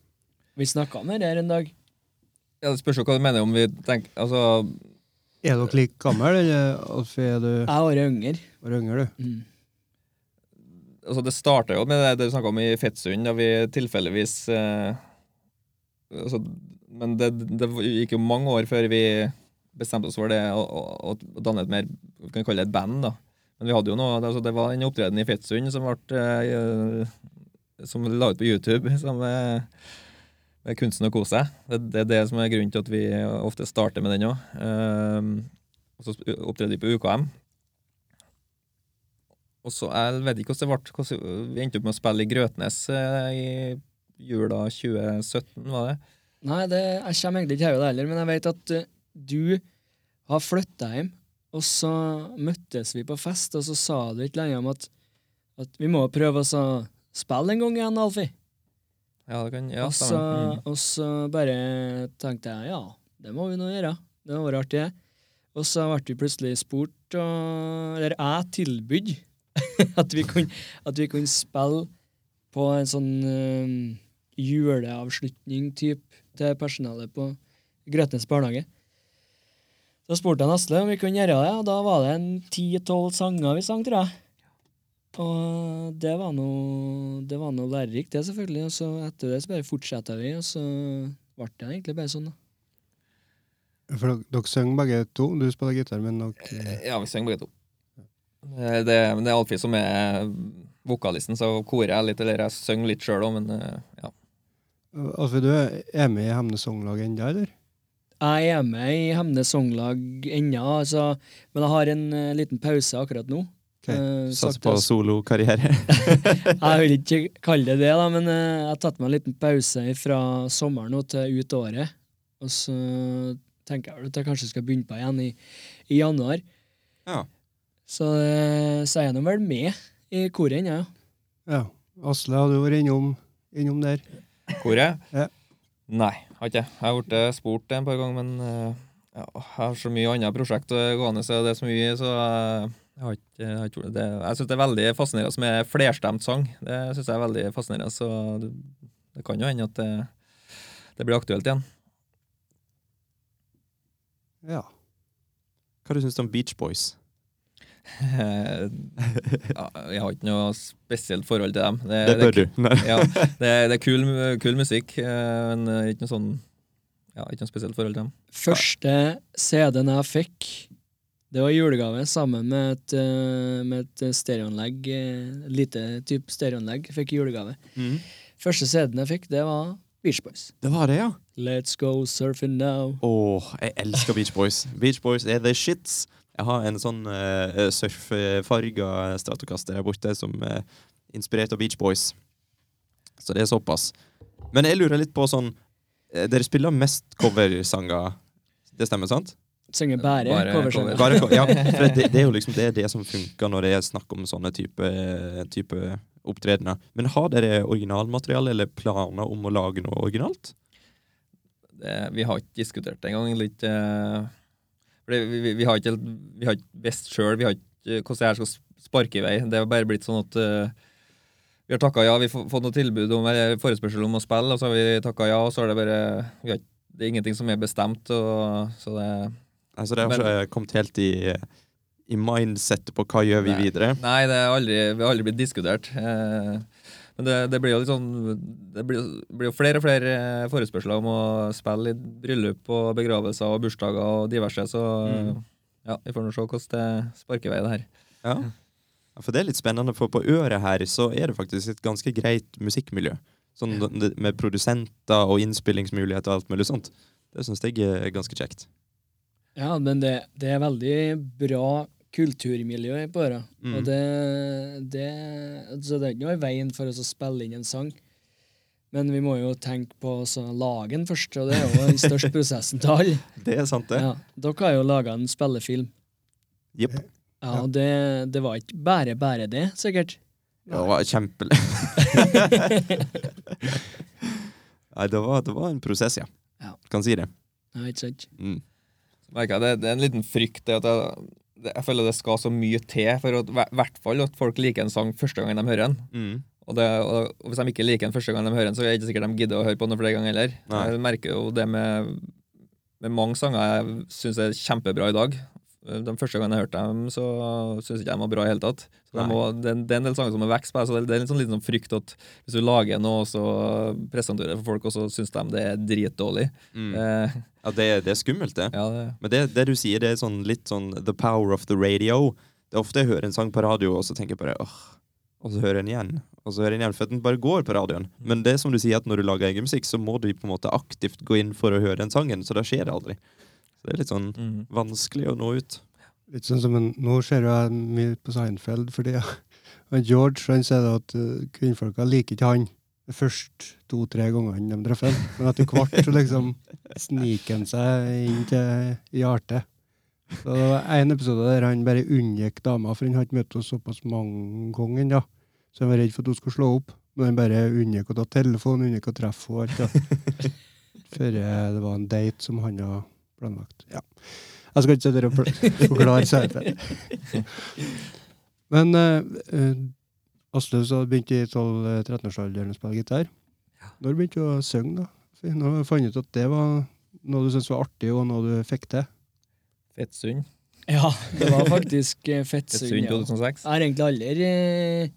Vi snakka om det her en dag. Ja, det spørs jo hva du mener om vi tenker Altså, Er dere like gamle, eller Alfie, er du Jeg er året yngre. var yngre, du? Mm. altså det starta jo med det du snakka om i Fettsund, da vi tilfeldigvis eh, altså, Men det, det gikk jo mange år før vi bestemte oss for det å, å, å danne et mer vi kan kalle det et band. da Men vi hadde jo noe, altså det var en opptreden i Fettsund som ble eh, som vi la ut på YouTube, som er, er kunsten å kose seg. Det, det er det som er grunnen til at vi ofte starter med den òg. og så opptredde vi på UKM. Og så, Jeg vet ikke hvordan det ble. Vi endte opp med å spille i Grøtnes eh, i jula 2017, var det? Nei, det, jeg kommer egentlig ikke her det heller, men jeg vet at eh, du har flytta hjem, og så møttes vi på fest, og så sa du ikke lenge om at, at vi må prøve å spille en gang igjen, Alfie. Ja, det kan, ja, og, så. Mm. og så bare tenkte jeg ja, det må vi nå gjøre. Det var artig, det. Og så ble vi plutselig spurt, og, eller jeg tilbød, [laughs] at, vi kunne, at vi kunne spille på en sånn um, juleavslutning typ, til personalet på Grøtnes barnehage. Så spurte han Asle om vi kunne gjøre det, og da var det en ti-tolv sanger vi sang, tror jeg. Og det var noe, det var noe lærerikt, det, selvfølgelig. Og så etter det så bare fortsatte vi, og så ble det egentlig bare sånn, da. For dere, dere synger begge to. Du spiller gitar, men dere Eh, Ja, vi synger begge to. Eh, Det, det er Alfie som er vokalisten, så korer jeg litt, eller jeg synger litt sjøl òg, men eh, ja. Alfie, du er med i Hemne Songlag ennå, eller? Jeg er med i Hemne Songlag ennå, altså, men jeg har en liten pause akkurat nå. Ok. Eh, Satser på solokarriere. [laughs] jeg vil ikke [laughs] kalle det det, da, men eh, jeg har tatt meg en liten pause fra sommeren til ut året. Og så tenker jeg at jeg kanskje skal begynne på igjen i, i januar. Ja. Så, eh, så er jeg nå vel med i koret ennå, ja. Ja. Asle, har du vært innom, innom der? Koret? Ja. Nei, har ikke jeg. Har blitt spurt en par ganger, men ja, jeg har så mye andre prosjekt gående, så det er så mye, så jeg har ikke, jeg har ikke det. Jeg syns det er veldig fascinerende med flerstemt sang. Det synes jeg er veldig fascinerende, så det, det kan jo hende at det, det blir aktuelt igjen. Ja. Hva du syns du om Beach Boys? Eh, [laughs] ja, jeg har ikke noe spesielt forhold til dem. Det, Det bør du. Ja, [laughs] det, det er kul, kul musikk, eh, men eh, ikke noe sånn ja, ikke noe spesielt forhold til dem. Første CD-en jeg fikk, det var julegave sammen med et, eh, med et stereoanlegg. eh, Lite type stereoanlegg fikk julegave. Mm. Første CD-en jeg fikk, det var Beach Boys. Det var det, ja. Let's go surfing now. Åh, jeg elsker Beach Boys. Beach Boys er the shits. Jeg har en sånn uh, surffarga stratokaster der borte som er inspirert av Beach Boys. Så det er såpass. Men jeg lurer litt på sånn eh, Dere spiller mest coversanger. Det stemmer, sant? Synger bare, Bare coversanger. Cover. Cover, ja, for det, det er jo liksom det, det som [laughs] funker når det er snakk om sånne type, type opptredener. Men har dere originalmateriale eller planer om å lage noe originalt? Det, vi har ikke diskutert det engang. Litt, uh, vi, vi, vi har ikke vi har ikke visst sjøl hvordan det her skal sparke i vei. Det har bare blitt sånn at uh, vi har takka ja, vi har fått noe tilbud om eller forespørsel om å spille, og så har vi takka ja, og så er det bare vi har, Det er ingenting som er bestemt, og, så det Altså, det har Men- ikke kommet helt i, i mindsettet på hva gjør vi Nei. videre. Nei, det har aldri, vi har aldri blitt diskutert. Eh, men det, det blir jo litt sånn Det blir, blir jo flere og flere eh, forespørsler om å spille i bryllup og begravelser og bursdager og diverse, så Mm. ja, vi får nå se hvordan det sparker vei, det her. Ja. ja, For det er litt spennende, for på øret her så er det faktisk et ganske greit musikkmiljø. Sånn med produsenter og innspillingsmuligheter og alt mulig sånt. Det syns jeg er ganske kjekt. Ja, men det, det er veldig bra kulturmiljø i øra. Mm. Og det, det Så det er ikke noe i veien for oss å spille inn en sang. Men vi må jo tenke på å lage den først, og det er jo den største [laughs] prosessen til alle. Det er sant, det. Ja, dere har jo laga en spillefilm. Jepp. Ja, og det, det var ikke bare bare det, sikkert. Det var kjempelig. [laughs] Nei, det var, det var en prosess, ja. Ja. Kan si det. Ja, ikke sant? Mm. Merker jeg, det, det er en liten frykt at jeg, jeg føler det skal så mye til for at, hvert fall at folk liker en sang første gangen de hører den. Mm. Og, det, og, og hvis de ikke liker den første gangen de hører den, så er det ikke sikkert de gidder å høre på den flere ganger heller. Nei. Jeg merker jo det med, med mange sanger jeg syns er kjempebra i dag. Den første gangen jeg hørte dem, så syns ikke jeg de var bra i hele tatt. Så de må, det, det er en del sanger som har vekst på. Så det, det er en sånn, liten sånn frykt at hvis du lager noe, og så presenterer det for folk, og så syns de det er dritdårlig. Mm. Eh, Ja, det, det er skummelt, det. [laughs] ja, det, Men det, det du sier, det er sånn, litt sånn the power of the radio. Det er ofte jeg hører en sang på radio, og så tenker jeg bare åh, og så hører jeg den igjen. og så hører jeg den igjen for den bare går på radioen. Men det er som du sier, at når du lager egen musikk, så må du på en måte aktivt gå inn for å høre den sangen, så da skjer det aldri. Så det er litt sånn Mm. vanskelig å nå ut. Litt sånn som en, Nå ser jeg mye på Seinfeld, fordi George han sier at uh, kvinnfolka liker ikke han de første to-tre gangene de treffer ham. Men etter hvert så liksom sniker han seg inn til hjertet. Så det var en episode der han bare unngikk dama, for han hadde ikke møtt henne såpass mange ganger Ja. Så han var redd for at hun skulle slå opp. Men han bare unngikk å ta telefon, unngikk å treffe henne. Ja. [laughs] Før eh, det var en date som han hadde planlagt. Ja. Jeg skal ikke sitte her og [laughs] forklare Seinfeld. Men eh, uh, Asle så begynte i 12-13-årsalderen å spille gitar. Når begynte du å synge, da? Nå fant jeg ut at det var noe du syntes var artig, og noe du fikk til. Fettsund. Ja, det var faktisk eh, Fettsund. Fettsund Ja. 2006. Jeg har egentlig aldri eh,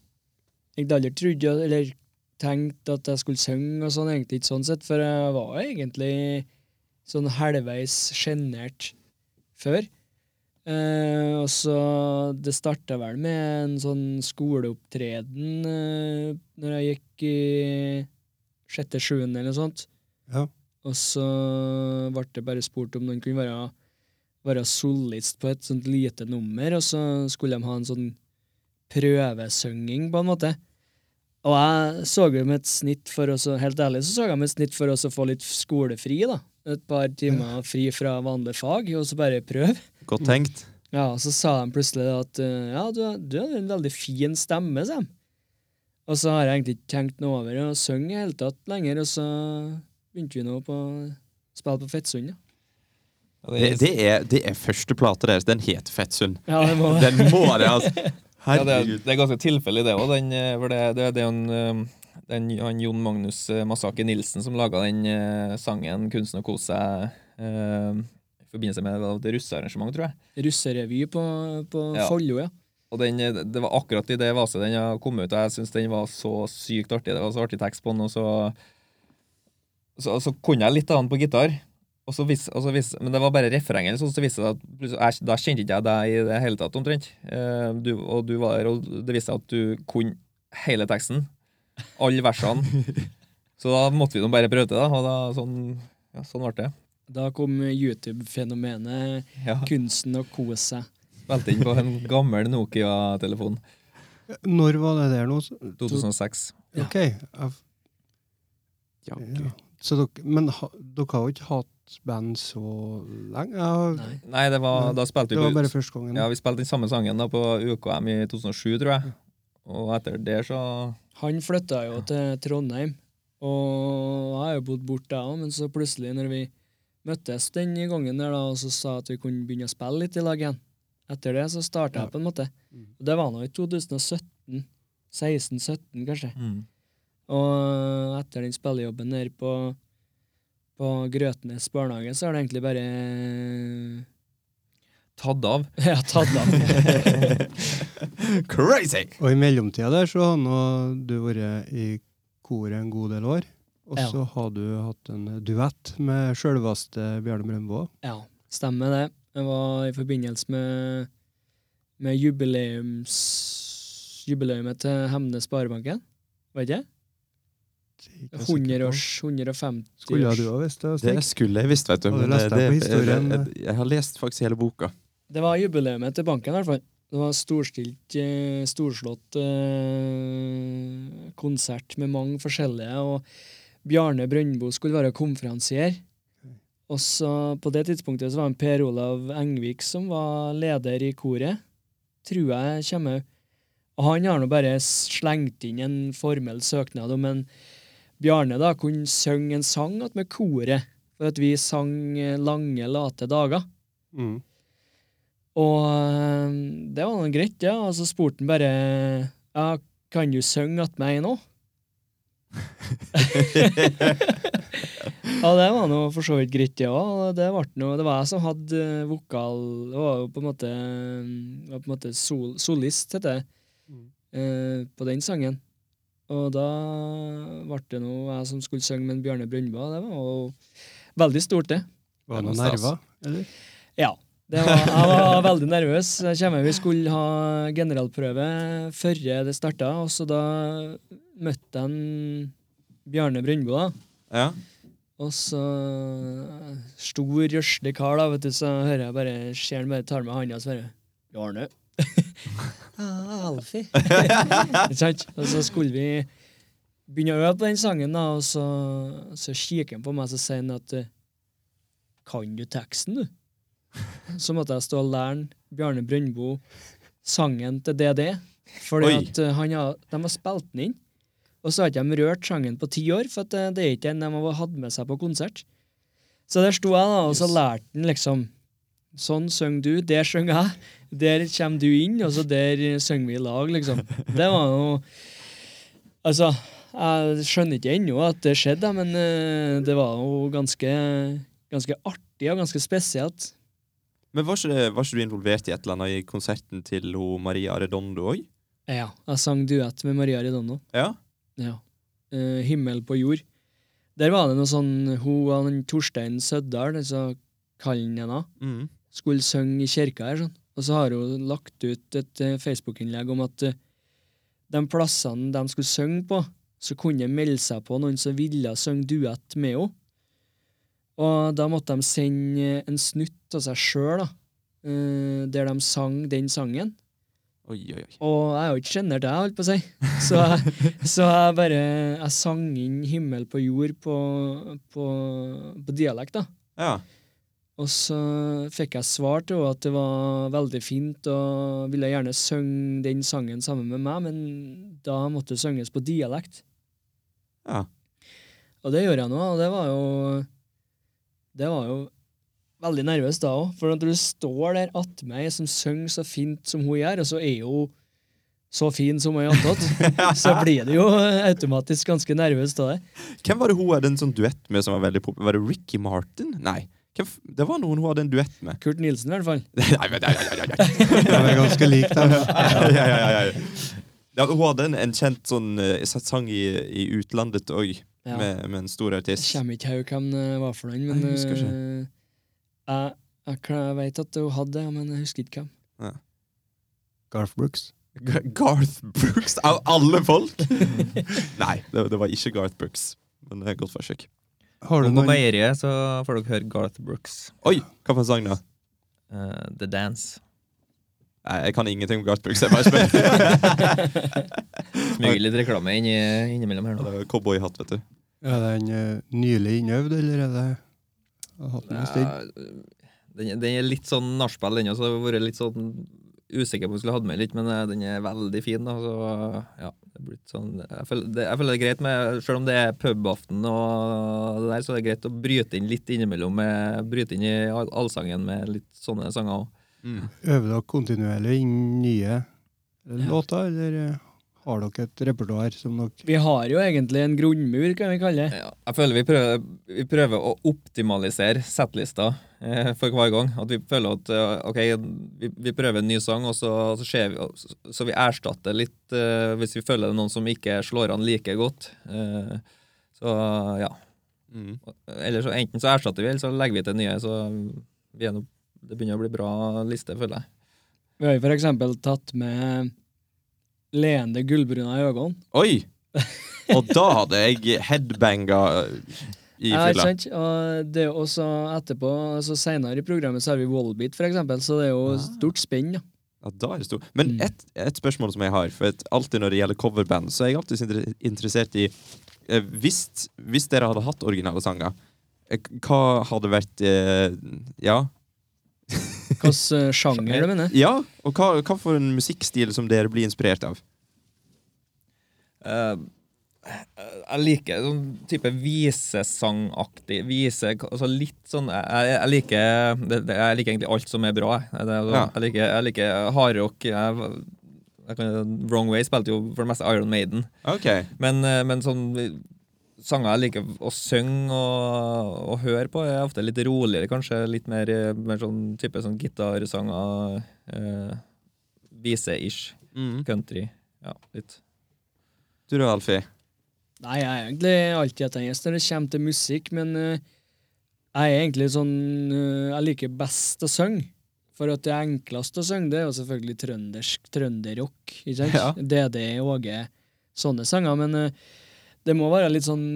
Egentlig aldri trodd eller tenkt at jeg skulle synge og sånn, egentlig ikke sånn sett, for jeg var egentlig sånn halvveis sjenert før. Eh, og så Det starta vel med en sånn skoleopptreden eh, når jeg gikk i sjette-sjuende eller noe sånt. Ja. Og så ble det bare spurt om noen kunne være, være solist på et sånt lite nummer, og så skulle de ha en sånn prøvesynging, på en måte. Og jeg så jo med et snitt for å så, helt ærlig så så jeg med et snitt for å så få litt skolefri, da. Et par timer fri fra vanlige fag, og så bare prøve. Godt tenkt. Ja, og så sa de plutselig at eh, ja, du, har- du har en veldig fin stemme, sa de. Og så har jeg egentlig ikke tenkt noe over å synge i det hele tatt lenger, og så begynte vi nå på å spille på Fettsund, ja. Det, det, er, det er første plate deres. Den heter Fettsund. Ja, det må Den må det, altså! [laughs] Ja, det, er, det er ganske tilfeldig, det òg. Det, det, det, det er jo en, eh, den, han Jon Magnus Massaker Nilsen som laga den eh, sangen 'Kunsten å kose seg' eh, i forbindelse med det russearrangement, tror jeg. russerevy på, på Ja. Follo, ja. Og den, eh, det var akkurat i det vaset den kom ut. og Jeg syns den var så sykt artig. Det var så artig tekst på den, og så, så, så kunne jeg litt av den på gitar. Og så vis, og så vis, men det var bare refrenget, så, så viste det at jeg, da kjente ikke jeg deg i det hele tatt, omtrent. Eh, du, og du var og det viste seg at du kunne hele teksten. Alle versene. Så da måtte vi nå bare prøve det, da. Og da, sånn, ja, sånn ble det. Da kom YouTube-fenomenet Ja. kunsten å kose seg. Spilte inn på en gammel Nokia-telefon. Når var det der nå? Så- 2006. Ja. Ok. Ja, Ja. Så dere, men ha, dere har jo ikke hatt band så lenge? Ja, Nei. Nei, det var, da spilte det vi var bare første gangen. Ja, vi spilte den samme sangen da på UKM i 2007, tror jeg. Og etter det så Han flytta jo til Trondheim, og jeg har jo bodd borte, jeg òg, men så plutselig, når vi møttes den gangen der da, og så sa at vi kunne begynne å spille litt i lag igjen, etter det så starta Ja. jeg på en måte. Mm. Og det var nå i 2017. 16-17, kanskje. mm. Og etter den spillejobben der på, på Grøtnes barnehage, så har det egentlig bare tatt av. [laughs] ja, tatt av. [laughs] Crazy! Og i mellomtida der så har nå du vært i koret en god del år. Og Ja. så har du hatt en duett med sjølveste Bjarne Brøndbo. Ja, stemmer det. Det var i forbindelse med, med jubileums, jubileumet til Hemne Sparebanken. Var ikke det? 100 års, 150 års Skulle du ha visst det? Det skulle jeg visst, vet du. Men det- det- Jeg, jeg, jeg har lest faktisk hele boka. Det var jubileumet til banken, i hvert fall. Det var storstilt, eh, storslått eh, konsert med mange forskjellige, og Bjarne Brøndbo skulle være konferansier. Og så på det tidspunktet så var det Per Olav Engvik som var leder i koret. Tror jeg kommer Og han har nå bare slengt inn en formell søknad om en Bjarne da kunne synge en sang med koret, for at vi sang eh, Lange, late dager. Mm. Og øh, det var noe greit, ja. Og så spurte han bare ja, kan du synge att meg nå? ja, det var nå for så vidt greit, ja. Det, òg. det var jeg som hadde øh, vokal Det var jo på en måte, var på en måte sol, solist, heter det, Mm. eh, på den sangen. Og da ble det nå jeg som skulle synge med Bjarne Brøndbo. Det var jo veldig stort, det. Var Det noen nerver? Eller? Ja. Det var, jeg var veldig nervøs. Jeg kommer, vi skulle ha generalprøve før det starta, og så da møtte jeg Bjarne Brøndbo. Ja. Og så Stor, røslig kar, da, vet du, så hører jeg bare ser han bare tar med handa og svarer Bjarne. [laughs] ah, Alfie. [laughs] Ikke sant? Og så skulle vi begynne å øve på den sangen, da, og så, så kikker han på meg og så sier han at eh, Kan du teksten, du? Så måtte jeg stå og lære Bjarne Brøndbo sangen til DD. Fordi Oi. at eh, han de har spilt den inn. Og så har ikke de rørt sangen på ti år, for eh, det er ikke en de har hatt med seg på konsert. Så der sto jeg, da, og så lærte han liksom Sånn synger du, der synger jeg. Der kommer du inn, og så der synger vi i lag, liksom. Det var jo Altså, jeg skjønner ikke ennå at det skjedde, men eh, det var jo ganske, ganske artig og ganske spesielt. Men var ikke, det, var ikke du involvert i et eller annet i konserten til ho Maria Redondo òg? Ja, jeg sang duett med Maria Redondo. Ja. Ja. Uh, 'Himmel på jord'. Der var det noe sånn Hun Torstein Søddal, altså kallen henne, Mm. skulle synge i kirka her. sånn. Og så har hun lagt ut et uh, Facebook-innlegg om at uh, de plassene de skulle synge på, så kunne de melde seg på noen som ville synge duett med henne. Og da måtte de sende en snutt av seg sjøl, da, eh, der de sang den sangen. Oi, oi, oi. Og jeg er jo ikke sjenert, jeg, holdt på å si. Så jeg, [laughs] så jeg bare Jeg sang inn 'Himmel på jord' på, på, på dialekt, da. Ja. Og så fikk jeg svar til henne at det var veldig fint, og ville gjerne synge den sangen sammen med meg, men da måtte det synges på dialekt. ja. Og det gjorde jeg nå, og det var jo Det var jo veldig nervøs da òg, for når du står der attmed ei som synger så fint som hun gjør, og så er hun så fin som hun er antatt, [laughs] så blir det jo automatisk ganske nervøs av det. Hvem var det hun hadde en sånn duett med som var veldig populær? Var det Ricky Martin? Nei. Det var noen hun hadde en duett med. Kurt Nilsen, i hvert fall. [laughs] Nei, men, nei, nei, nei, nei. Er ganske lik dem. ja, ja, ja, ja, ja. Ja, hun hadde en, en kjent sånn eh, satt sang i, i utlandet òg, Ja. med, med en stor Jeg artist. kommer ikke til hvem det var for noen, men Nei, jeg eh, jeg, jeg, vet at hun hadde det, men jeg husker ikke hvem. Garth Brooks. G- Garth Brooks, av alle folk! [laughs] Nei, det, det var ikke Garth Brooks. Men det er et godt forsøk. Har du noe på meieriet så får dere høre Garth Brooks. Oi, hva for en sang da? Uh, The Dance. Nei, jeg kan ingenting om Garth Brooks. Jeg bare spør. [laughs] Smyger litt reklame inn, innimellom her nå. Det Cowboyhatt, vet du. Er den uh, nylig innøvd, eller er det Ja, Den, den er litt sånn nachspiel, den, så har vært litt sånn usikker på om jeg skulle hatt med litt, men eh, den er veldig fin. Da, så ja, det er blitt sånn jeg føler, det, jeg føler det er greit med Selv om det er pubaften og det der, så er det greit å bryte inn litt innimellom. Med, bryte inn i all- allsangen med litt sånne sanger òg. Mm. Øver dere kontinuerlig inn nye Ja. låter, eller har dere et repertoar som dere Vi har jo egentlig en grunnmur, kan vi kalle det. Ja, jeg føler vi prøver, vi prøver å optimalisere settlista eh, for hver gang. At vi føler at eh, ok, vi, vi prøver en ny sang, og så, så, vi, så, så vi erstatter litt eh, hvis vi føler det er noen som ikke slår an like godt. Eh, så ja. Mm. Eller så enten så erstatter vi, eller så legger vi til nye. Så vi er no, det begynner å bli bra liste, føler jeg. Vi har jo eksempel tatt med leende gullbruna i øynene. Oi! Og da hadde jeg headbanga i Ja, ikke sant? Og det er jo også etterpå, altså senere i programmet så har vi Wallbeat, for eksempel, så det er jo Ah. stort spenn. Ja. Ja, da er det stort. Men Mm. et, et spørsmål som jeg har, for alltid når det gjelder coverband, så er jeg alltid interessert i eh, hvis, hvis dere hadde hatt originale sanger, eh, hva hadde vært eh, Ja? Hvilken sjanger [laughs] du mener? Ja, og hva, hva for en musikkstil som dere blir inspirert av? Eh, jeg liker sånn type visesangaktig vise, altså litt sånn Jeg, jeg, liker, det, det, jeg liker egentlig alt som er bra. Det, sånn- Ja. jeg liker, jeg liker hardrock. Wrong Way spilte jo for det meste Iron Maiden. Okay. Men, eh, men sånn sanger jeg liker å synge og, og høre på, er ofte litt roligere, kanskje. Litt mer, eh, mer sånn type sånn gitarsanger. Eh, Vise-ish. Mm. Country. Ja, litt. Du da, Alfie? Nei, jeg er egentlig alltid etter når det kommer til musikk, men uh, jeg er egentlig sånn uh, Jeg liker best å synge. For at det er enklest å synge, det er jo selvfølgelig trøndersk trønderrock. ikke sant? Ja. DD, Åge, sånne sanger. Men uh, det må være litt sånn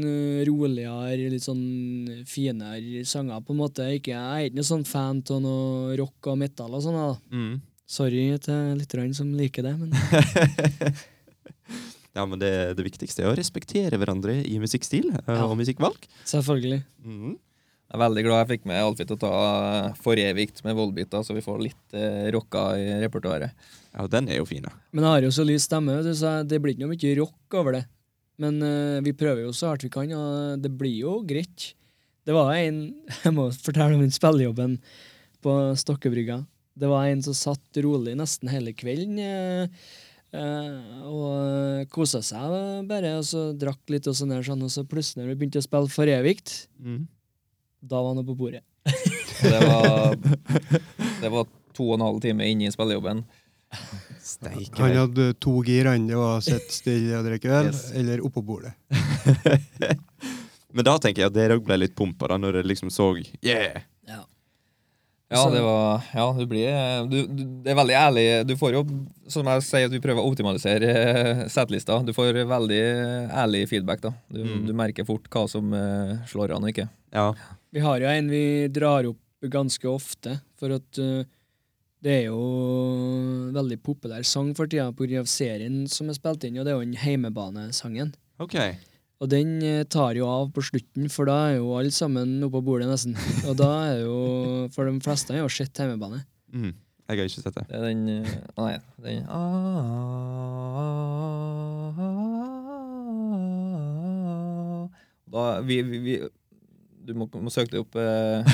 roligere, litt sånn finere sanger, på en måte. Ikke, jeg er ikke noe sånn fan av noe rock og metal og sånn. Mm. Sorry til lytterne som liker det, men [laughs] Ja, men det, det viktigste er å respektere hverandre i musikkstil eh, Ja. og musikkvalg. selvfølgelig. Mm. Jeg er veldig glad jeg fikk med Alfie til å ta eh, Forevikt med voldbiter, så vi får litt eh, rocka i repertoaret. Ja, den er jo fin. da. Men jeg har jo så lys stemme, så det blir ikke noe mye rock over det. Men eh, vi prøver jo så hardt vi kan, og det blir jo greit. Det var en [laughs] Jeg må fortelle om den spillejobben på Stokkebrygga. Det var en som satt rolig nesten hele kvelden eh, eh, og kosa seg bare, og så drakk litt, og sånn der, sånn, og så plutselig når vi begynte å spille for evigt, Mm. da var han på bordet. Det var, det var to og en halv time inne i spillejobben. Steik, Han hadde to gir, han. Det var å sitte stille og drikke øl, Yes. eller oppå bordet. [laughs] Men da tenker jeg at dere òg ble litt pumpa, da, når dere liksom så Yeah! Ja, det var Ja, du blir du, du, Det er veldig ærlig. Du får jo, som jeg sier, at vi prøver å optimalisere eh, settlista. Du får veldig ærlig feedback, da. Du, Mm. du merker fort hva som uh, slår an og ikke. Ja. Vi har jo en vi drar opp ganske ofte, for at uh, det er jo veldig populær sang for tida pga. serien som er spilt inn, og det er jo den heimebanesangen. OK. Og den eh, tar jo av på slutten, for da er jo alle sammen oppe på bordet, nesten. Og da er jo For de fleste har jo sett hjemmebane. Mm. Jeg har ikke sett det. Det er den eh, Nei, den da, vi, vi, vi Du må, må søke deg opp. eh,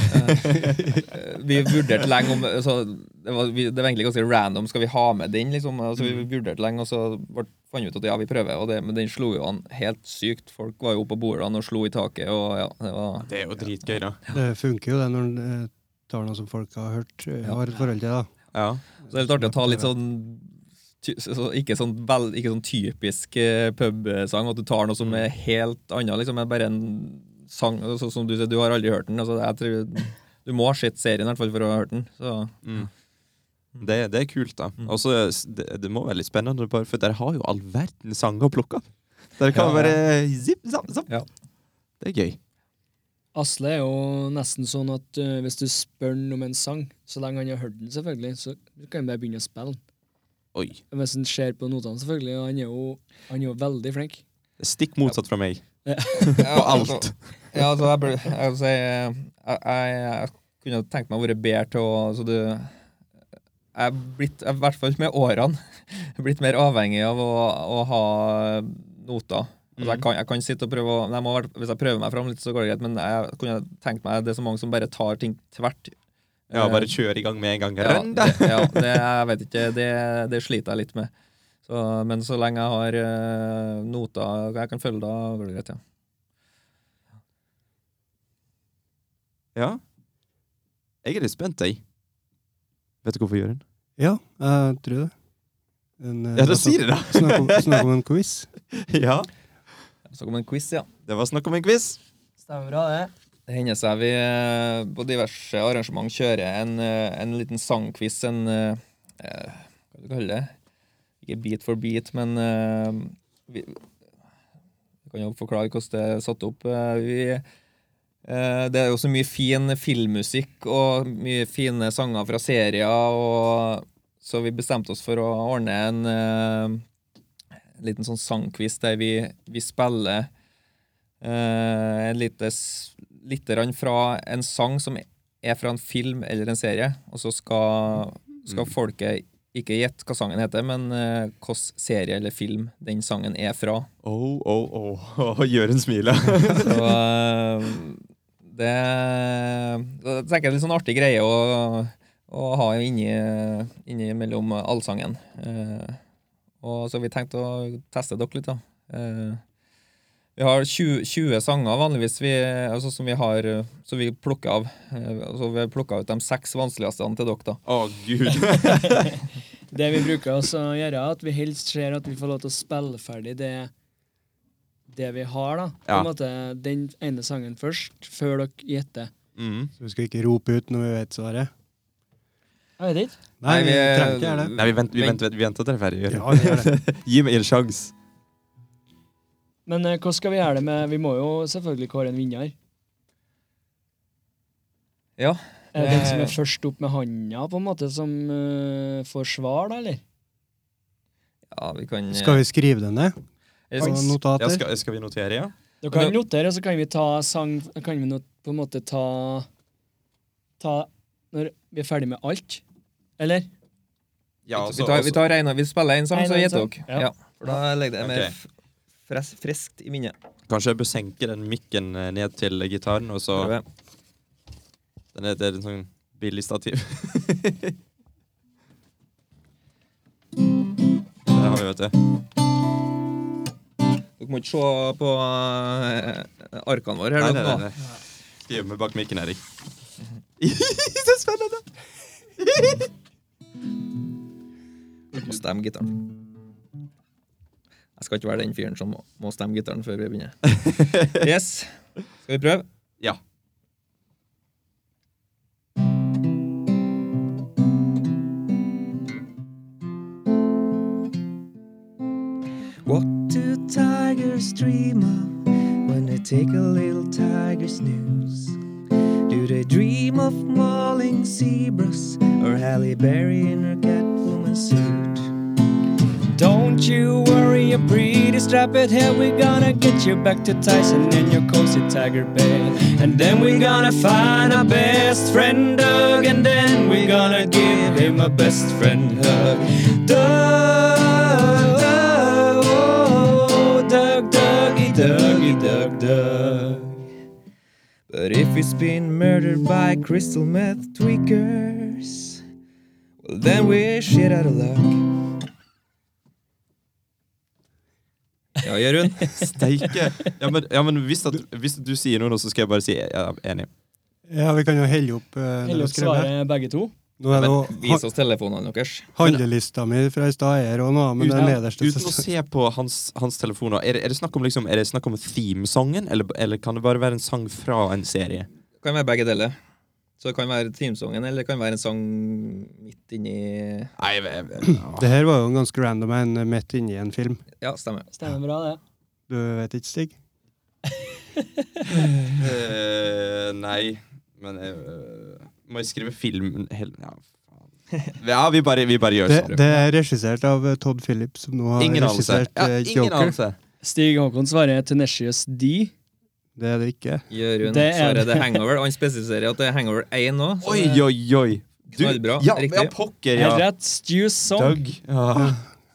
eh, vi vurderte lenge om altså, det, var, vi, det var egentlig ganske random. Skal vi ha med den? liksom? Altså, vi vurderte lenge, og så ble, fant vi ut at ja, vi prøver. Og det, men den slo jo an helt sykt. Folk var jo oppe på bordene og slo i taket. og ja, det var... Det er jo dritgøy, da. Det funker jo det når en eh, tar noe som folk har hørt, Ja. har et forhold til. da. Ja. Så det er litt artig å ta litt sånn ty, så, ikke, sånn vel, ikke sånn typisk eh, pubsang, at du tar noe som er helt annet. Liksom, er bare en sang altså, Som du sier, du har aldri hørt den. Altså, jeg tror, du må ha sett serien i hvert fall for å ha hørt den. Så, Mm. Det, det er kult, da. Mm. Også, det, det må være litt spennende, bare, for dere har jo all verdens sanger å plukke av. Dere kan Ja. bare zipp, zapp, zapp. Ja. Det er gøy. Asle er jo nesten sånn at uh, hvis du spør han om en sang, så lenge han har hørt den, selvfølgelig, så kan han bare begynne å spille den. Oi. Hvis han ser på notene, selvfølgelig, og han er jo, han er jo veldig flink. Stikk motsatt fra meg. Ja, På alt. Altså, ja, altså, jeg, ble, altså, jeg, jeg, jeg kunne tenkt meg å være bedre til å altså, du, Jeg er blitt, i hvert fall med årene, [laughs] blitt mer avhengig av å, å ha noter. Altså, jeg, Mm. kan, jeg kan sitte og prøve å, må, Hvis jeg prøver meg fram litt, så går det greit, men jeg kunne tenkt meg det er så mange som bare tar ting tvert. Ja, Eh, bare kjøre i gang med en gang. ja, det, ja, det, jeg vet ikke, det, det sliter jeg litt med. Så, men så lenge jeg har uh, noter jeg kan følge, da går det greit, ja. Ja. Jeg er litt spent, jeg. Vet du hvorfor, Jørund? Ja, jeg tror det. En, eh, Ja, da sier det, da! [laughs] Snakk om, snakk om en quiz. [laughs] ja. Snakk om en quiz, ja. Det var snakk om en quiz. Stemmer bra, det. Det hender seg vi eh, på diverse arrangement kjører en, en liten sangquiz, en Hva skal du kalle det? Ikke beat for beat, men uh, vi, jeg kan jo forklare hvordan det er satt opp. Eh, Vi, eh, det er jo så mye fin filmmusikk og mye fine sanger fra serier, og, så vi bestemte oss for å ordne en eh, liten sånn sangquiz der vi, vi spiller eh, en lite, lite grann fra en sang som er fra en film eller en serie, og så skal, skal Mm. folket ikke gjett hva sangen heter, men eh, hvilken serie eller film den sangen er fra. Oh, å, å. Jørund smiler. Så uh, det Da tenker jeg er litt sånn artig greie å, å ha inni, inni mellom allsangen. Uh, og så vi tenkt å teste dere litt, da. Uh, vi har 20, 20 sanger vanligvis vi, altså, som vi har Så vi plukker av. Så altså, vi har plukka ut de seks vanskeligste til dere, da. Å, gud. [laughs] Det vi bruker også å gjøre, er at vi helst ser at vi får lov til å spille ferdig det, det vi har, da. På Ja. en måte Den ene sangen først, før dere gjetter. Mm. Så vi skal ikke rope ut når vi vet svaret. Jeg vet ikke. Nei, vi trenger ikke gjøre det. Nei, vi venter, vi Vent. venter, vi venter til det er ferdig. Ja, vi gjør det. [laughs] Gi meg en sjanse. Men eh, hvordan skal vi gjøre det med Vi må jo selvfølgelig kåre en vinner. Ja. Er det den som Eh. er først opp med handa, på en måte, som uh, får svar, da, eller? ja, vi kan Skal vi skrive det ned eh, notater? Ja, skal, skal vi notere, ja? Du kan vi notere, og så kan vi ta sang Kan vi not, på en måte ta Ta Når vi er ferdig med alt? Eller? ja vi, tar, vi, tar en, vi spiller en sang, En så gjetter dere. Ja. Ja. For da legger det mer Ok. f- fres, friskt i minnet. Kanskje jeg bør senke den mikken eh, ned til gitaren, og så Prøve. Den er, det er en sånn billig stativ. [laughs] Der har vi, vet du. Dere må ikke se på eh, arkene våre. her Nei, nei, nei, nei. Skal gjemme meg bak mikken, Erik. [laughs] Så spennende! Må stemme gitaren. Jeg skal ikke være den fyren som må stemme gitaren før vi begynner. [laughs] Yes. Skal vi prøve? Ja. Dream of when they take a little tiger snooze? Do they dream of mauling zebras or Halle Berry in her Catwoman suit? Don't you worry, you pretty strapped head. We're gonna get you back to Tyson in your cozy tiger bed. And then we're gonna find our best friend Doug. And then we're gonna give him a best friend hug. But if he's been murdered by crystal meth tweakers, well, then we're shit out of luck. Ja, Jørund. [laughs] Steike. Ja, men, ja, men hvis, at, hvis du sier noe så skal jeg bare si ja, enig. Ja, vi kan jo helle opp uh, helle opp svaret begge to. Nå er det jo Men vis oss telefonene deres. handlelista mi fra i stad er òg nå, men Uten, nederst. uten å se på hans, hans telefoner, er er det snakk om, liksom, er det snakk om themesongen, eller, eller kan det bare være en sang fra en serie? Det kan være begge deler. Så det kan være teamsongen, eller det kan være en sang midt inni Nei, jeg, jeg, jeg, [clears throat] Det her var jo en ganske random en midt inni en film. Ja, stemmer. Stemmer bra, det. Du vet ikke, Stig? uh, [laughs] nei, men eh, Må jo skrive film hel, ja, faen. [laughs] ja, vi bare, vi bare gjør Det, sånn. det er regissert av eh, Todd Phillips, som nå har Ingen anelse. regissert Ja, eh, ingen Joker. anelse. Stig Håkon svarer Tenacious D. Det er det ikke. Jørund Det er svarer det. The Hangover. Og han spesifiserer at det er Hangover 1 nå. Oi, det- oi, oi. Du, Knallbra. Ja, Riktig. ja, pokker, Er ja. rett Stew Song. Doug. Ja.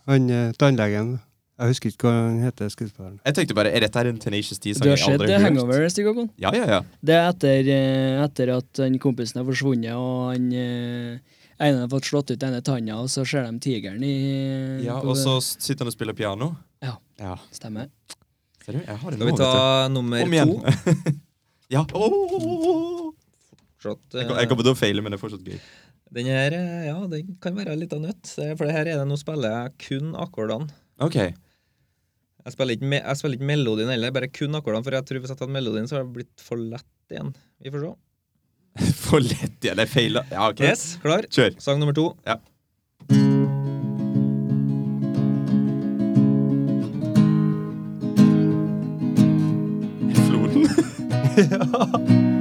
Han eh, tannlegen Jeg husker ikke hva han heter, skuespilleren. Jeg tenkte bare, er dette her en Tenacious D-sang Du har sett? Hangover, Stig Håkon? Ja, ja, ja. Det er etter, eh, etter at den kompisen har forsvunnet, og han eh, ene har fått slått ut denne tanna, og så ser de tigeren i ja og så sitter han og spiller piano. Ja. ja. Stemmer. Ser du? Jeg har en Skal vi ta nummer Om igjen. to? [laughs] ja. Oh, oh, oh. eh, kom- jeg kommer til å feile, men det er fortsatt gøy. Den her, eh, ja, den kan være litt av nøtt. eh, For det her er det, nå spiller jeg kun akkordene. Ok. Jeg spiller ikke, jeg spiller ikke melodien heller, bare kun akkordene. For jeg tror hvis jeg hadde melodien, så har det blitt for lett igjen. Vi får se. [laughs] For lett igjen. det feila. Ja, ok. Yes, klar? Kjør. Sang nummer to. Ja. Floden. [laughs] ja.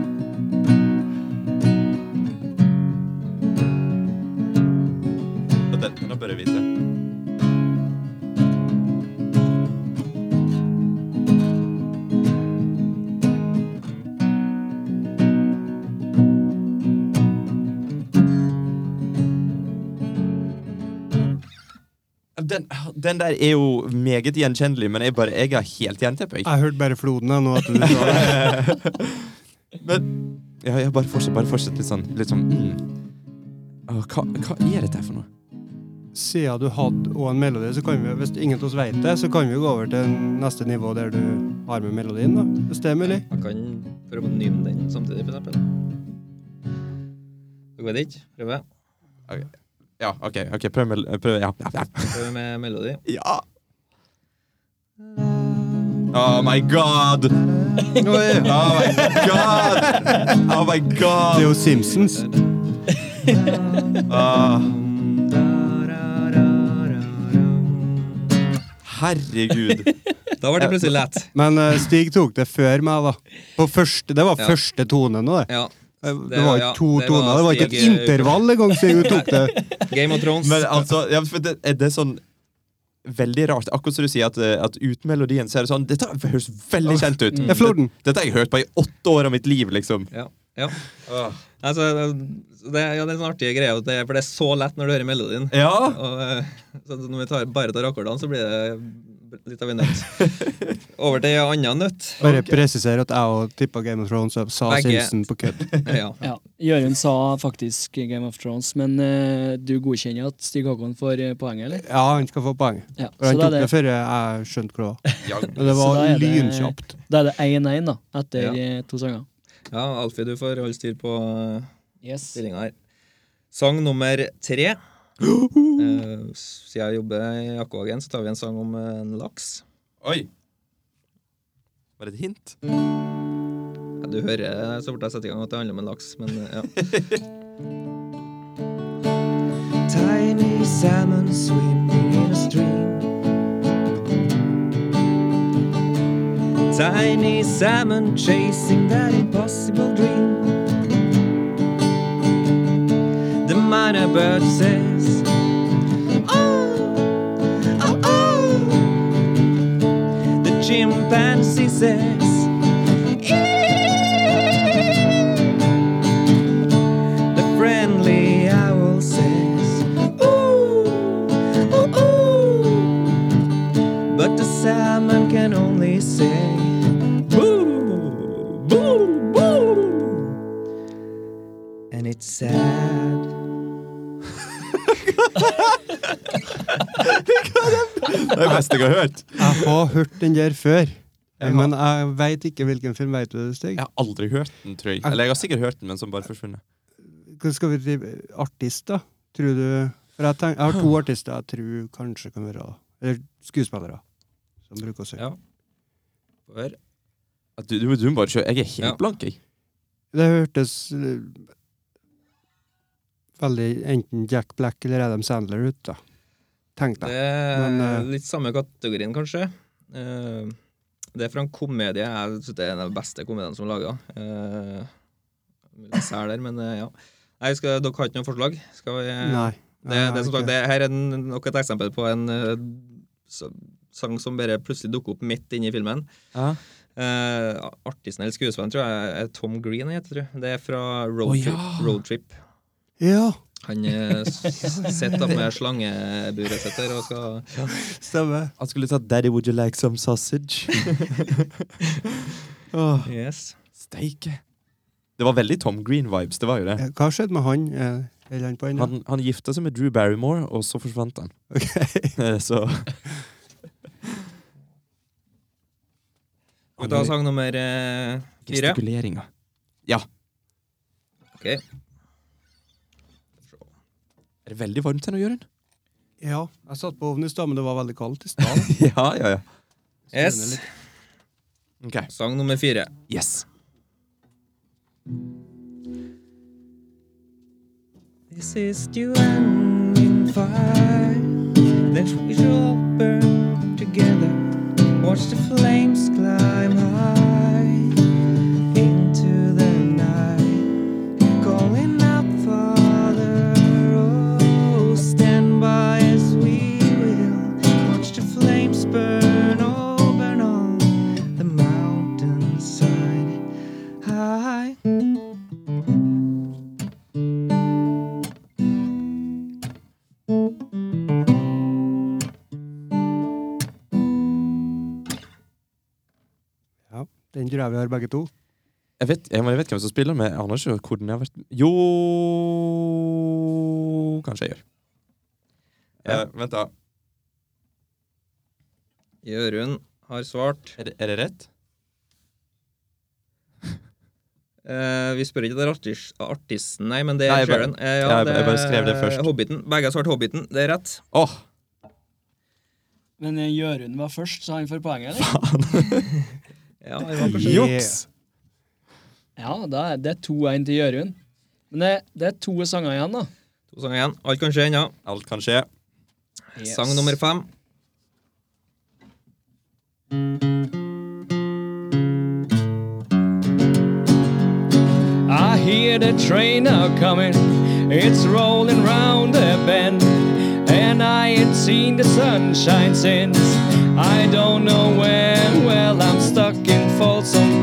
Den, den der er jo meget gjenkjennelig, men jeg, bare, jeg har helt jernteppe. jeg. Jeg hørte bare floden nå. at du sa det. [laughs] Men ja, jeg bare fortsett, bare fortsett litt sånn, litt sånn mm. Hva, hva er dette for noe? Siden du hadde og en melodi, så kan vi, hvis ingen av oss vet det, så kan vi gå over til neste nivå der du har med melodien. da, Hvis det er mulig. Man kan prøve å nyme den samtidig, for eksempel. går vet ikke? Prøve. Ja, OK. ok, Prøv med prøv, ja, ja, ja. Prøv med melodi. ja. Oh my god! Oh my god! Oh my Det er god! jo Simpsons. Ah. Herregud. Da ble det plutselig lett. Men eh, Stig tok det før meg, da. På første, det var Ja. første tone nå, det. Ja. Det, Det var ikke ja, to det var toner, det var ikke et eh, intervall engang siden du tok det. [laughs] Game of Thrones. Men altså, ja, for det, er det sånn Veldig rart. Akkurat som du sier at, eh, at ut melodien så er det sånn Dette høres veldig kjent ut. Mm. flår. Dette har jeg hørt på i åtte år av mitt liv, liksom. Ja. ja. Altså, det, ja, det er en sånn artig greie, for det er så lett når du hører melodien. Ja! Og, eh, så når vi tar, bare tar akkordene, så blir det litt av en nøtt. [laughs] Over til en annen nøtt. Bare presisere at jeg òg tippa Game of Thrones og sa Begge. Simpson på kødd. [laughs] Ja. [laughs] Ja, Jørund sa faktisk Game of Thrones, men uh, du godkjenner at Stig Håkon får poeng, poenget, eller? Ja, han skal få poeng. Ja, han tok det det, før jeg skjønte hva det var. Det var lynkjapt. da er det 1-1, da, etter Ja. eh, to sanger. ja, Alfie, du får holde styr på uh, Yes. stillinga her. Sang nummer tre. Eh, siden jeg jobber i Akvagen, så tar vi en sang om eh, en laks. Oi. Var det et hint? Ja, du hører så fort jeg setter i gang at det handler om en laks, men eh, ja. [laughs] Tiny salmon swimming in a stream. Tiny salmon chasing that impossible dream. Minor bird says, Oh, oh, oh. The chimpanzee says, The friendly owl says, Ooh, ooh, ooh. But the salmon can only say. And it's sad. Det er det beste jeg har hørt. Jeg har hørt den der før, Jeg men jeg veit ikke hvilken film. Vet du det, Stig? Jeg har aldri hørt den, tror jeg. Eller jeg har sikkert hørt den, men som bare forsvunnet. Hva skal vi drive Artist, da? Tror du For jeg, tenker, jeg har to artister jeg tror kanskje kan være Eller skuespillere som bruker å synge. Ja. Du, du, du må bare kjøre. Jeg er helt Ja. blank, jeg. Det hørtes eh, veldig enten Jack Black eller Adam Sandler ut, da. deg Det er Men, eh, litt samme kategorien, kanskje. Uh, det er fra en komedie. Jeg synes det er en av de beste komediene som er laga. Uh, der, men uh, ja. Nei, skal, dere har ikke noe forslag? Skal vi, Nei. det, det, som sagt, det her er nok et eksempel på en eh, så- sang som bare plutselig dukker opp midt inne i filmen. Ja. Uh, artisten eller skuespilleren tror jeg er Tom Green. Jeg Heter, tror jeg. det er fra Roadtrip. Oh, ja. Road Trip. Ja, Han uh, sitter med slangeburet sitt der og skal stemmer. Han skulle sagt 'Daddy, would you like some sausage?' [laughs] oh. Yes. Steike. Det var veldig Tom Green-vibes. Det var jo det. Eh, Hva skjedde med han? Eh, Eller han på? Han, han gifta seg med Drew Barrymore, og så forsvant han. Ok. [laughs] Eh, Så Skal vi ta sang nummer eh, fire? Gestikuleringa. Ok. Er det veldig varmt her nå, Jørund? Ja, jeg satt på ovnen i stad, men det var veldig kaldt i stad. [laughs] ja, ja, ja. Yes. Ok. Sang nummer fire. Yes. This is the ending fire that we shall burn together. Watch the flames climb high Den tror jeg vi har begge to. Jeg vet, jeg, jeg vet hvem som spiller, men jeg aner ikke hvor den har vært Jo Kanskje jeg gjør. Ja. Eh, vent, da. Jørund har svart. Er det, er det rett? [laughs] Eh, vi spør ikke etter artis artisten, nei, men det er jeg bare- Sharon. Eh, jeg- jeg bare skrev det først. Hobbiten. Begge har svart Hobbiten. Det er rett. Åh, Men eh, Jørund var først, så han får poenget, eller? [laughs] Ja, juks! Ja, det er det 2-1 til Jørund. Men det, det er to sanger igjen, da. To sanger igjen. Alt kan skje ennå. Alt kan skje. Yes. Sang nummer fem. I hear the train now coming, it's rolling round the bend, and I ain't seen the sunshine since. I don't know when, well,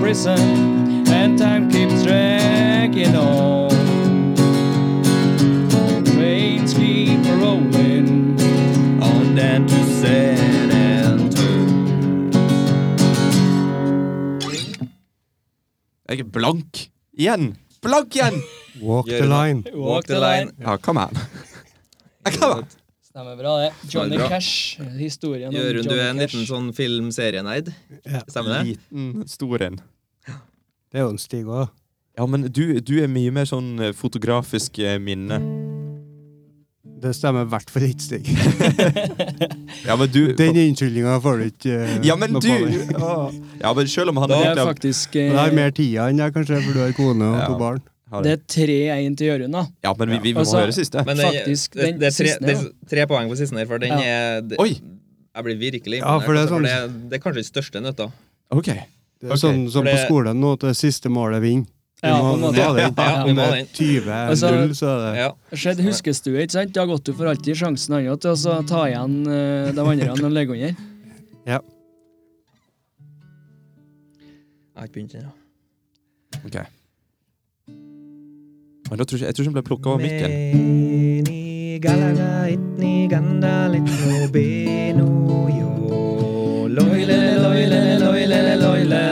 Prison, and time keeps dragging on. Trains keep rolling. On down to San Antonio. Jeg er blank. Igjen. Blank igjen! Walk the line. Walk the line. Ja, come on. [laughs] Come on. Stemmer bra, det. Johnny Bra. Cash. Historien om Jørund, du er en liten sånn filmserienerd. Ja. Stemmer det? Liten, stor en. Det er jo en Stig òg. Ja, men du, du er mye mer sånn eh, fotografisk eh, minne. Det stemmer i hvert fall ikke, Stig. [laughs] Ja, men du Den unnskyldninga får du ikke uh, Ja, men du. [laughs] Ja, men selv om han Det er faktisk Det har eh, mer tida enn deg, kanskje, for du har kone og Ja. to barn. Det er tre jeg inn til Jørund, da. Ja, men vi, vi må Altså- høre siste. Men det, Faktisk, det, den det, er tre, siste, det er tre poeng på siste her, for den Ja. er det, Oi. Jeg blir virkelig Ja, for det er altså, sånn- det, er, det er kanskje den største nøtta. OK. Det er okay. sånn som det... på skolen nå, at det siste målet vinner. Ja, Om det er den. 20-0, Altså- så er det Ja. Skjedd huskestue, ikke sant? Da har gått du for alltid sjansen andre til å ta igjen uh, de andre de ligger under. Ja. Jeg har ikke begynt ennå. ok. Men da tror jeg, jeg tror ikke den ble plukka av mikken.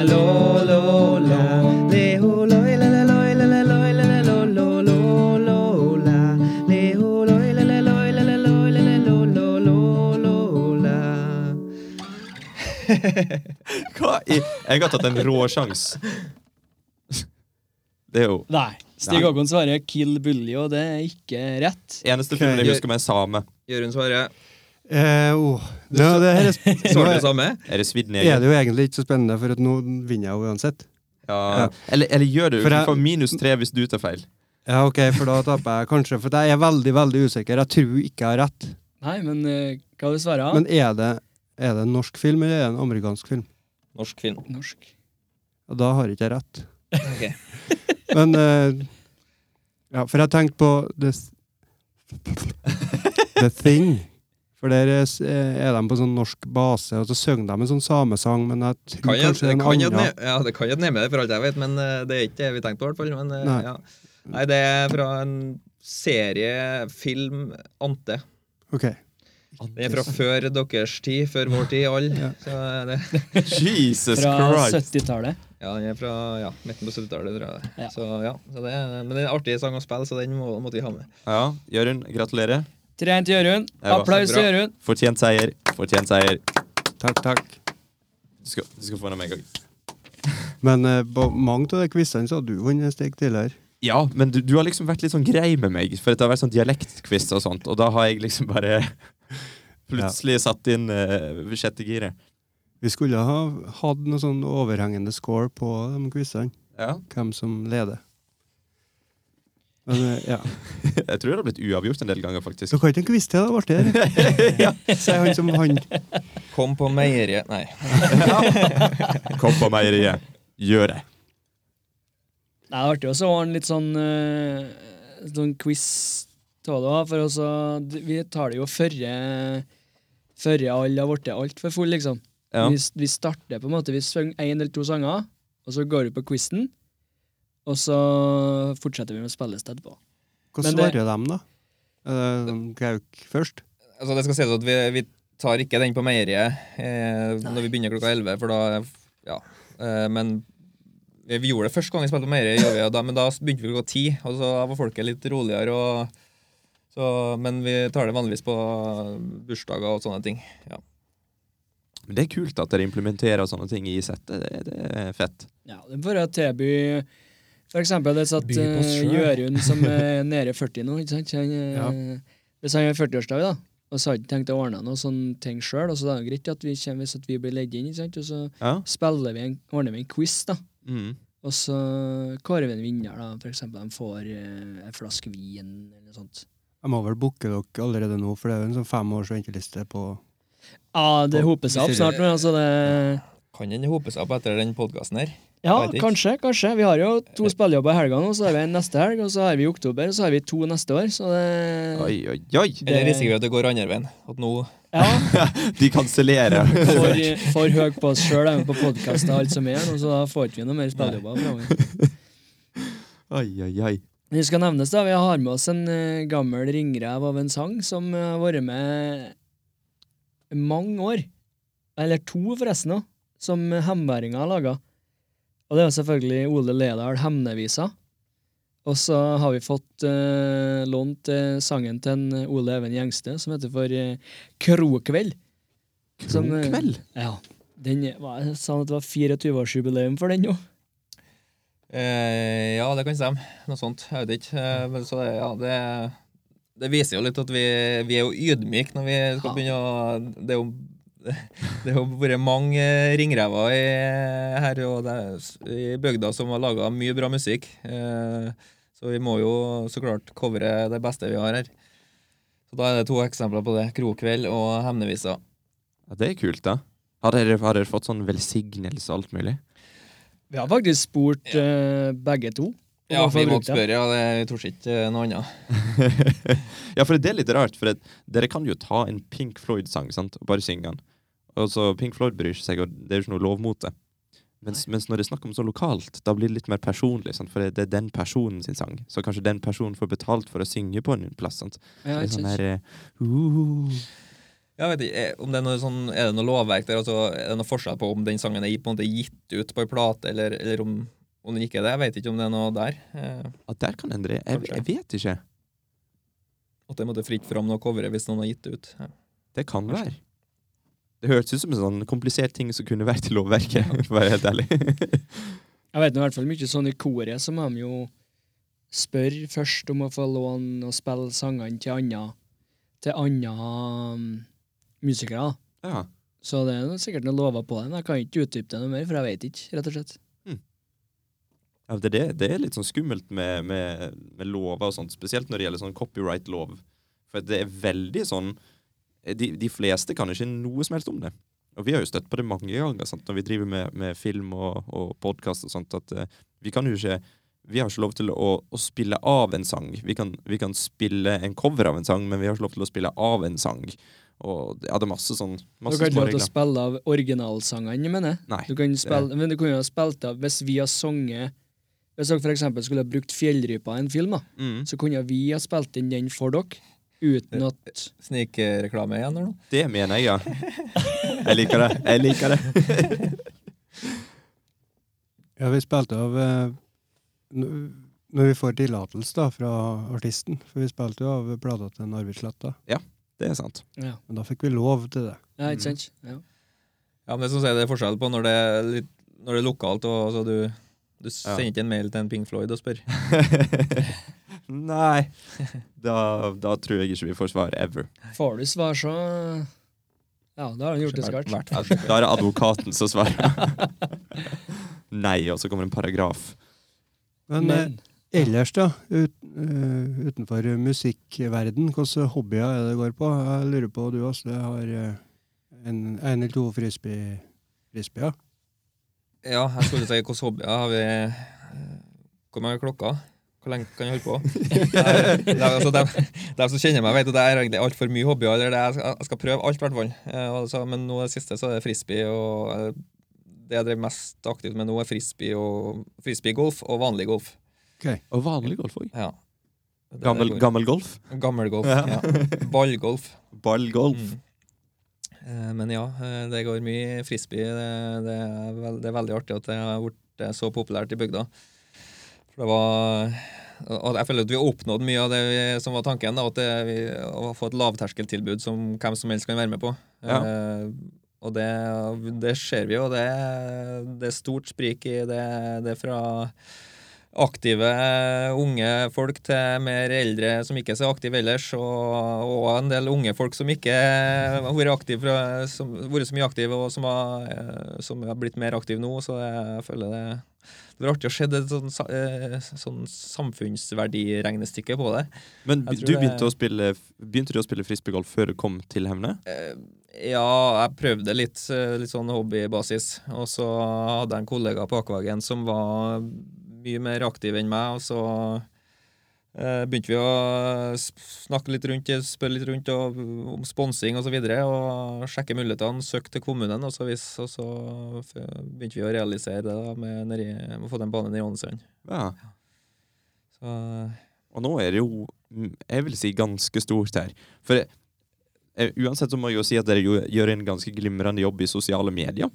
Loile, lo, lo, lo. la la lo la la lo, lo, lo, lo, la. Leho, lo la la lo, lo, lo, lo, la. Hva i Jeg har tatt en råsjans. Det er jo Nei. Stig Håkon svarer 'Kill Buljo'. det er ikke rett. eneste filmen jeg husker med same. Jørund svarer. Eh, oh. Nå, det her er, nå det er, [laughs] samme? Er det svidd er det jo egentlig ikke så spennende, for at nå vinner jeg jo uansett. Ja. Ja. Eller, eller gjør du? For Du får minus tre hvis du tar feil. Ja, ok, for da taper jeg kanskje, for jeg er veldig, veldig usikker. Jeg tror ikke jeg har rett. Nei, men uh, hva vil svarer? Men er det, er det en norsk film, eller er det en amerikansk film? Norsk film. Norsk. Og da har ikke jeg rett. Okay. [laughs] Men uh, Ja, for jeg tenkte på this, [laughs] the Thing. For der er, er de på sånn norsk base, og så synger de en sånn samesang, men jeg tror Kan jeg, kanskje det er en kan annen. ja, det kan jo nemme det, for alt jeg vet, men eh, det er ikke det vi tenkte på, i hvert fall. Men, eh, Nei. Ja. Nei, det er fra en serie, film, Ante. Ok. Den er fra før deres tid, før vår tid, alle. Ja. Så Jesus Fra Christ! 70-tallet. ja, den er fra ja, midten på 70-tallet, tror jeg. Ja. Så, ja, så det er, men det er en artig sang å spille, så den må, måtte vi ha med. Ja, Jørund, gratulerer. 3-1 til Jørund. Applaus til. Jørund. Fortjent seier. Fortjent seier. Takk, takk. Du skal, du skal få den av meg gang Men uh, på mange av de quizene så har du vunnet et steg tidligere. Ja, men du, du har liksom vært litt sånn grei med meg, for det har vært sånn dialektquiz og sånt, og da har jeg liksom bare [laughs] plutselig satt inn uh, sjette giret. Vi skulle ha hatt noe sånn overhengende score på de quizene. Ja. Hvem som leder. Men eh, ja. [laughs] Jeg tror det har blitt uavgjort en del ganger, faktisk. Du kan ikke en quiz til, det Ble det? ja. Sier han som han. Kom på meieriet Nei. [laughs] Kom på meieriet. Gjør det. Nei, det er artig også å ha en litt sånn, uh, sånn quiz av det òg, for også, vi tar det jo Førre før alle har blitt altfor fulle, liksom. Ja. Vi, vi starter på en måte, vi synger én eller to sanger, og så går vi på quizen, og så fortsetter vi med spilleliste etterpå. sted Men det- svarer de, da? Er Gauk først? Altså, det skal sies at vi, vi tar ikke den på meieriet eh, når vi begynner klokka 11, for da Ja. Eh, men vi, vi gjorde det første gang vi spilte på meieriet, gjorde vi, og da, men da begynte vi klokka 10, og så var folket litt roligere. og så, men vi tar det vanligvis på bursdager og sånne ting. Ja. Men det er kult at dere implementerer sånne ting i settet. Det, det er fett. Ja, det får jeg tilby For eksempel det satt uh. Jørund som er [laughs] nede i 40 nå, ikke sant? Han, eh, Ja. Hvis han har 40-årsdag, da, og så har han ikke tenkt å ordne noe sånne ting sjøl, så det er det greit at vi kommer hvis at vi blir ledd inn, ikke sant? og så Ja. spiller vi en, ordner vi en quiz, da. Mm. Og så kårer vi en vinner, da. For eksempel de får eh, en flaske vin eller noe sånt. Jeg må vel booke dere allerede nå, for det er jo en sånn fem års venteliste på Ja, det hoper seg opp snart nå. Altså det Kan den hope seg opp etter den podkasten her? Ja, kanskje. kanskje. Vi har jo to spillejobber i helga nå, så har vi en neste helg, og så har vi i oktober, og så har vi to neste år. Så det Oi, oi, oi! Eller risikerer vi at det går andre veien? At nå Ja. [laughs] De kansellerer. [laughs] For, for høy på oss sjøl på podkast og alt som er, og så da får ikke vi noe mer spillejobber framover. [laughs] Oi, oi, oi. Vi skal nevnes da, vi har med oss en eh, gammel ringrev av en sang som eh, har vært med mange år. Eller to, forresten, også, som hemværinga har laga. Og det er selvfølgelig Ole Ledal, 'Hemnevisa'. Og så har vi fått uh, lånt uh, sangen til en Ole Even Gjengste, som heter for uh, 'Krokveld'. Som, eh, Krokveld? Ja. Den hva, jeg sa at det var 24-årsjubileum for den nå? eh, Ja, det kan stemme. Noe sånt. Jeg vet ikke. Eh, men så det, ja, det, det viser jo litt at vi, vi er jo ydmyke når vi skal Ja. begynne å Det er jo [laughs] det har vært mange ringrever i, her og der, i bygda som har laga mye bra musikk. Eh, så vi må jo så klart covre det beste vi har her. Så Da er det to eksempler på det. Krokveld og Hemnevisa. Ja, det er kult, da. Har dere, har dere fått sånn velsignelse og alt mulig? Vi har faktisk spurt eh, begge to. Ja, vi måtte spørre. Ja, det, vi torde ikke eh, noe annet. [laughs] ja, for det er litt rart, for det, dere kan jo ta en Pink Floyd-sang sant, og bare synge den. Og så Pink Floyd bryr seg, og det er jo ikke noe lov mot det. Mens, mens når det er snakk om så lokalt, da blir det litt mer personlig, sant? for det, det er den personen sin sang. Så kanskje den personen får betalt for å synge på en plass. Sant? Ja, det er sånn der, eh, uh, Jeg vet ikke, eh, om det Er noe sånn, er det noe lovverk der? Altså, er det noe forskjell på om den sangen er på en måte gitt ut på en plate, eller, eller om, om den ikke er det? Jeg vet ikke om det er noe der. Eh, At der kan endre. Jeg, jeg vet ikke. at det måtte fritt fram noe coveret hvis noen har gitt det ut. Ja. Det kan være. Det hørtes ut som en sånn komplisert ting som kunne vært i lovverket, [laughs] for å være helt ærlig. [laughs] Jeg vet nå i hvert fall mye sånn i koret, så må de jo spørre først om å få låne og spille sangene til andre til andre um, musikere. ja. Så det er sikkert noe lover på det. men Jeg kan ikke utdype det noe mer, for jeg vet ikke, rett og slett. Ja, det, er det, det er litt sånn skummelt med, med, med lover og sånt, spesielt når det gjelder sånn copyright-lov. For det er veldig sånn de, de fleste kan ikke noe som helst om det. Og vi har jo støtt på det mange ganger sant? når vi driver med, med film og, og podkast og sånt, at uh, vi kan jo ikke vi har ikke lov til å, å spille av en sang. Vi kan, vi kan spille en cover av en sang, men vi har ikke lov til å spille av en sang. Og ja, det er masse sånn Du masse kan ikke lov til å spille av originalsangene, mener jeg. Nei. Du kan spille, men du kunne jo ha spilt av Hvis vi har sunget Hvis dere eksempel skulle ha brukt Fjellrypa i en film, da, Mm, så kunne vi ha spilt inn den for dere, uten at Snikreklame igjen eller noe? det mener jeg, ja. Jeg liker det. Jeg liker det. [laughs] Ja, vi spilte av eh, Når vi får tillatelse da, fra artisten, for vi spilte jo av plata til Narvik Sletta. Ja, Det er sant. Ja, men da fikk vi lov til det. ja ikke sant? Ja. Ja, men det som sier det er forskjell på når det er, litt, når det er lokalt, og altså, du, du sender ikke en mail til en Pink Floyd og spør. [laughs] Nei. Da, da tror jeg ikke vi får svar ever. Får du svar, så Ja, da har han gjort det skarpt. Da er det advokaten som svarer. Nei, og så kommer en paragraf. Men, eh, Men ellers, da, ut, uh, utenfor musikkverden, hvilke hobbyer er det det går på? Jeg lurer på, du også har eh, en, en eller to frisbee, frisbeer? Ja, jeg skulle si hvilke hobbyer har vi eh, Hvor mange klokker? Hvor lenge kan jeg holde på? [laughs] Er, altså, som kjenner meg, vet at det er egentlig altfor mye hobbyer. Eller det, er- jeg, skal, prøve alt, i hvert fall. Eh, Men nå det siste så er det frisbee. og eh, Det jeg driver mest aktivt med nå, er frisbee og frisbeegolf og vanlig golf. Og vanlig golf òg. Ja. Gammel, Gammel, golf? gammel golf. Ja. Ja. Ballgolf. [laughs] Ballgolf. Mm. Eh, Men ja, det går mye frisbee. Det, det, er, veld, det er veldig artig at det har blitt så populært i bygda. For det var og jeg føler at vi har oppnådd mye av det vi, som var tanken. Da, at det, vi, Å få et lavterskeltilbud som hvem som helst kan være med på. Ja. Eh, og det, det ser vi jo. Det, det er stort sprik i det, det fra aktive unge folk til mer eldre som ikke er så aktive ellers, og, og en del unge folk som ikke har vært aktive, som, vært så mye aktive, og som har, eh, som har blitt mer aktive nå. Så jeg føler det det var artig å se et sånn, eh, sånn samfunnsverdiregnestykke på det. Men du begynte, spille, begynte du å spille frisbeegolf før du kom til Hemne? Eh, Ja, jeg prøvde litt, eh, litt sånn hobbybasis. Og så hadde jeg en kollega på Akvagen som var mye mer aktiv enn meg, og så eh, begynte vi å snakke litt rundt, spørre litt rundt og, om sponsing osv. Og, så videre, og sjekke mulighetene, søke til kommunen, og så, vis, og så begynte vi å realisere det da, med, nedi, med å få den banen i Ålesund. Ja. Så Og nå er det jo, jeg vil si, ganske stort her. For eh, uansett så må jeg jo si at dere gjør en ganske glimrende jobb i sosiale medier.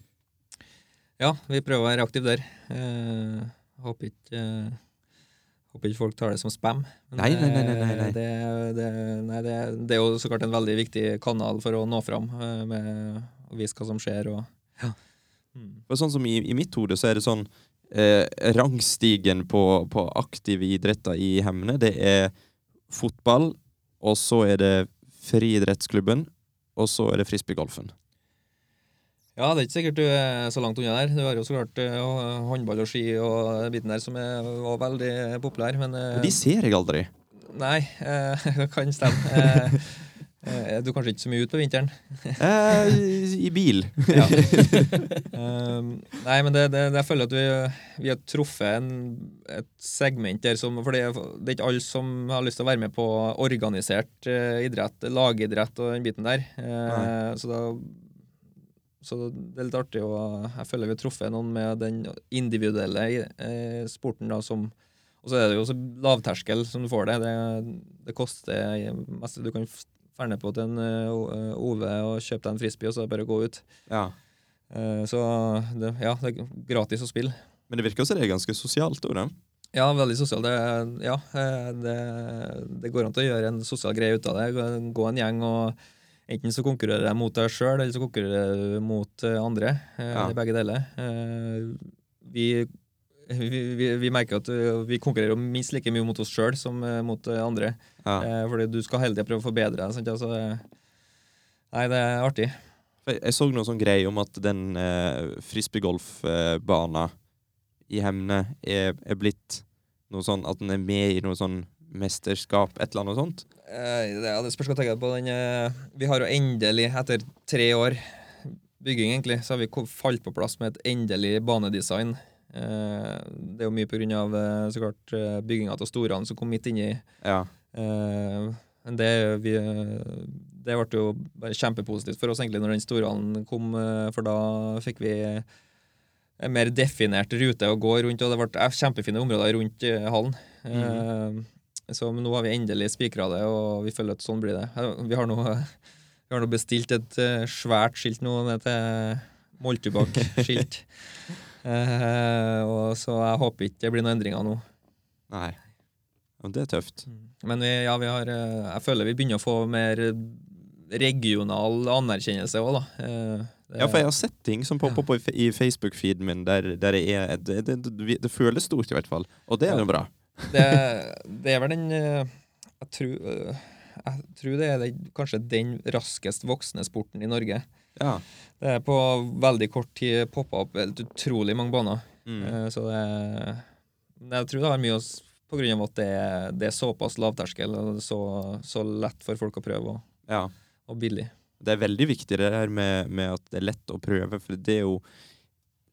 Ja, vi prøver å være aktive der. Eh, håper ikke eh, Håper ikke folk tar det som spam. Men Nei, nei, nei, nei, nei, nei. Det, det, nei det, det er jo så klart en veldig viktig kanal for å nå fram eh, med å vise hva som skjer. Og, ja. Mm. For sånn som i, i mitt hode så er det sånn eh, Rangstigen på, på aktive idretter i Hemne, det er fotball, og så er det friidrettsklubben, og så er det frisbeegolfen. Ja, det er ikke sikkert du er så langt unna der. Du har jo så klart uh, håndball og ski og biten der som er var veldig populær. Men uh, de ser jeg aldri. nei, eh, [laughs] det kan stemme. Er du kanskje ikke så mye ute på vinteren? Eh, I bil. [laughs] Ja. um, nei, men det, det, jeg føler at vi, vi har truffet en, et segment der som For det, er- det er ikke alle som har lyst til å være med på organisert idrett, lagidrett og den biten der. Så da så det er litt artig å Jeg føler vi har truffet noen med den individuelle eh, sporten da som Og så er det jo også lavterskel som du får det. Det, det koster mest Du kan ferne på til en uh, Ove og kjøpe deg en frisbee, og så er det bare å gå ut. Ja. Eh, Så det, ja, det er gratis å spille. Men det virker også det er ganske sosialt. Ore. Ja, veldig sosialt. Det, ja, eh, det, det går an til å gjøre en sosial greie ut av det. Gå en gjeng og Enten så konkurrerer jeg mot deg sjøl, eller så konkurrerer du mot eh, andre. Eh, Ja. Det er begge deler. Eh, Vi, vi, vi, vi merker at vi konkurrerer minst like mye mot oss sjøl som mot andre. Ja. Fordi du skal hele tida prøve å forbedre deg. Altså, det- nei, det er artig. Jeg jeg så noe sånn greie om at den eh, frisbeegolfbana i Hemne er, er blitt noe sånn at den er med i noe sånn mesterskap, et eller annet sånt. Eh, ja, det spørs hva jeg tenker på. Den, eh, vi har jo endelig, etter tre år bygging, egentlig, så har vi falt på plass med et endelig banedesign. Eh, det er jo mye på grunn av eh, så klart bygginga av Storan som kom midt inni. Ja. Men det, vi, det ble jo bare kjempepositivt for oss egentlig når den Storan kom, for da fikk vi en mer definert rute å gå rundt, og det ble kjempefine områder rundt hallen. Eh, så nå har vi endelig spikra det, og vi føler at sånn blir det. Vi har nå, [laughs] vi har nå bestilt et eh, svært skilt nå ned til Moltubakk-skilt. [laughs] Eh, og så jeg håper ikke det blir noen endringer nå. Nei. Og det er tøft. Men vi, ja, vi har, eh, jeg føler vi begynner å få mer regional anerkjennelse òg, da. Eh, Ja, for jeg har sett ting som popper opp i, i Facebook-feeden min der, der jeg, er det, det, det, det føles stort, i hvert fall. Og det er jo bra. Det, det er vel den eh, jeg tror, eh, jeg tror det er den, kanskje den raskest voksende sporten i Norge. Ja. Det er på veldig kort tid poppa opp helt utrolig mange baner. Mm. Eh, Så det Jeg tror det har mye å på grunn av at det, det er såpass lavterskel og så, så lett for folk å prøve, og, ja. og billig. Det er veldig viktig det her med, med at det er lett å prøve, for det er jo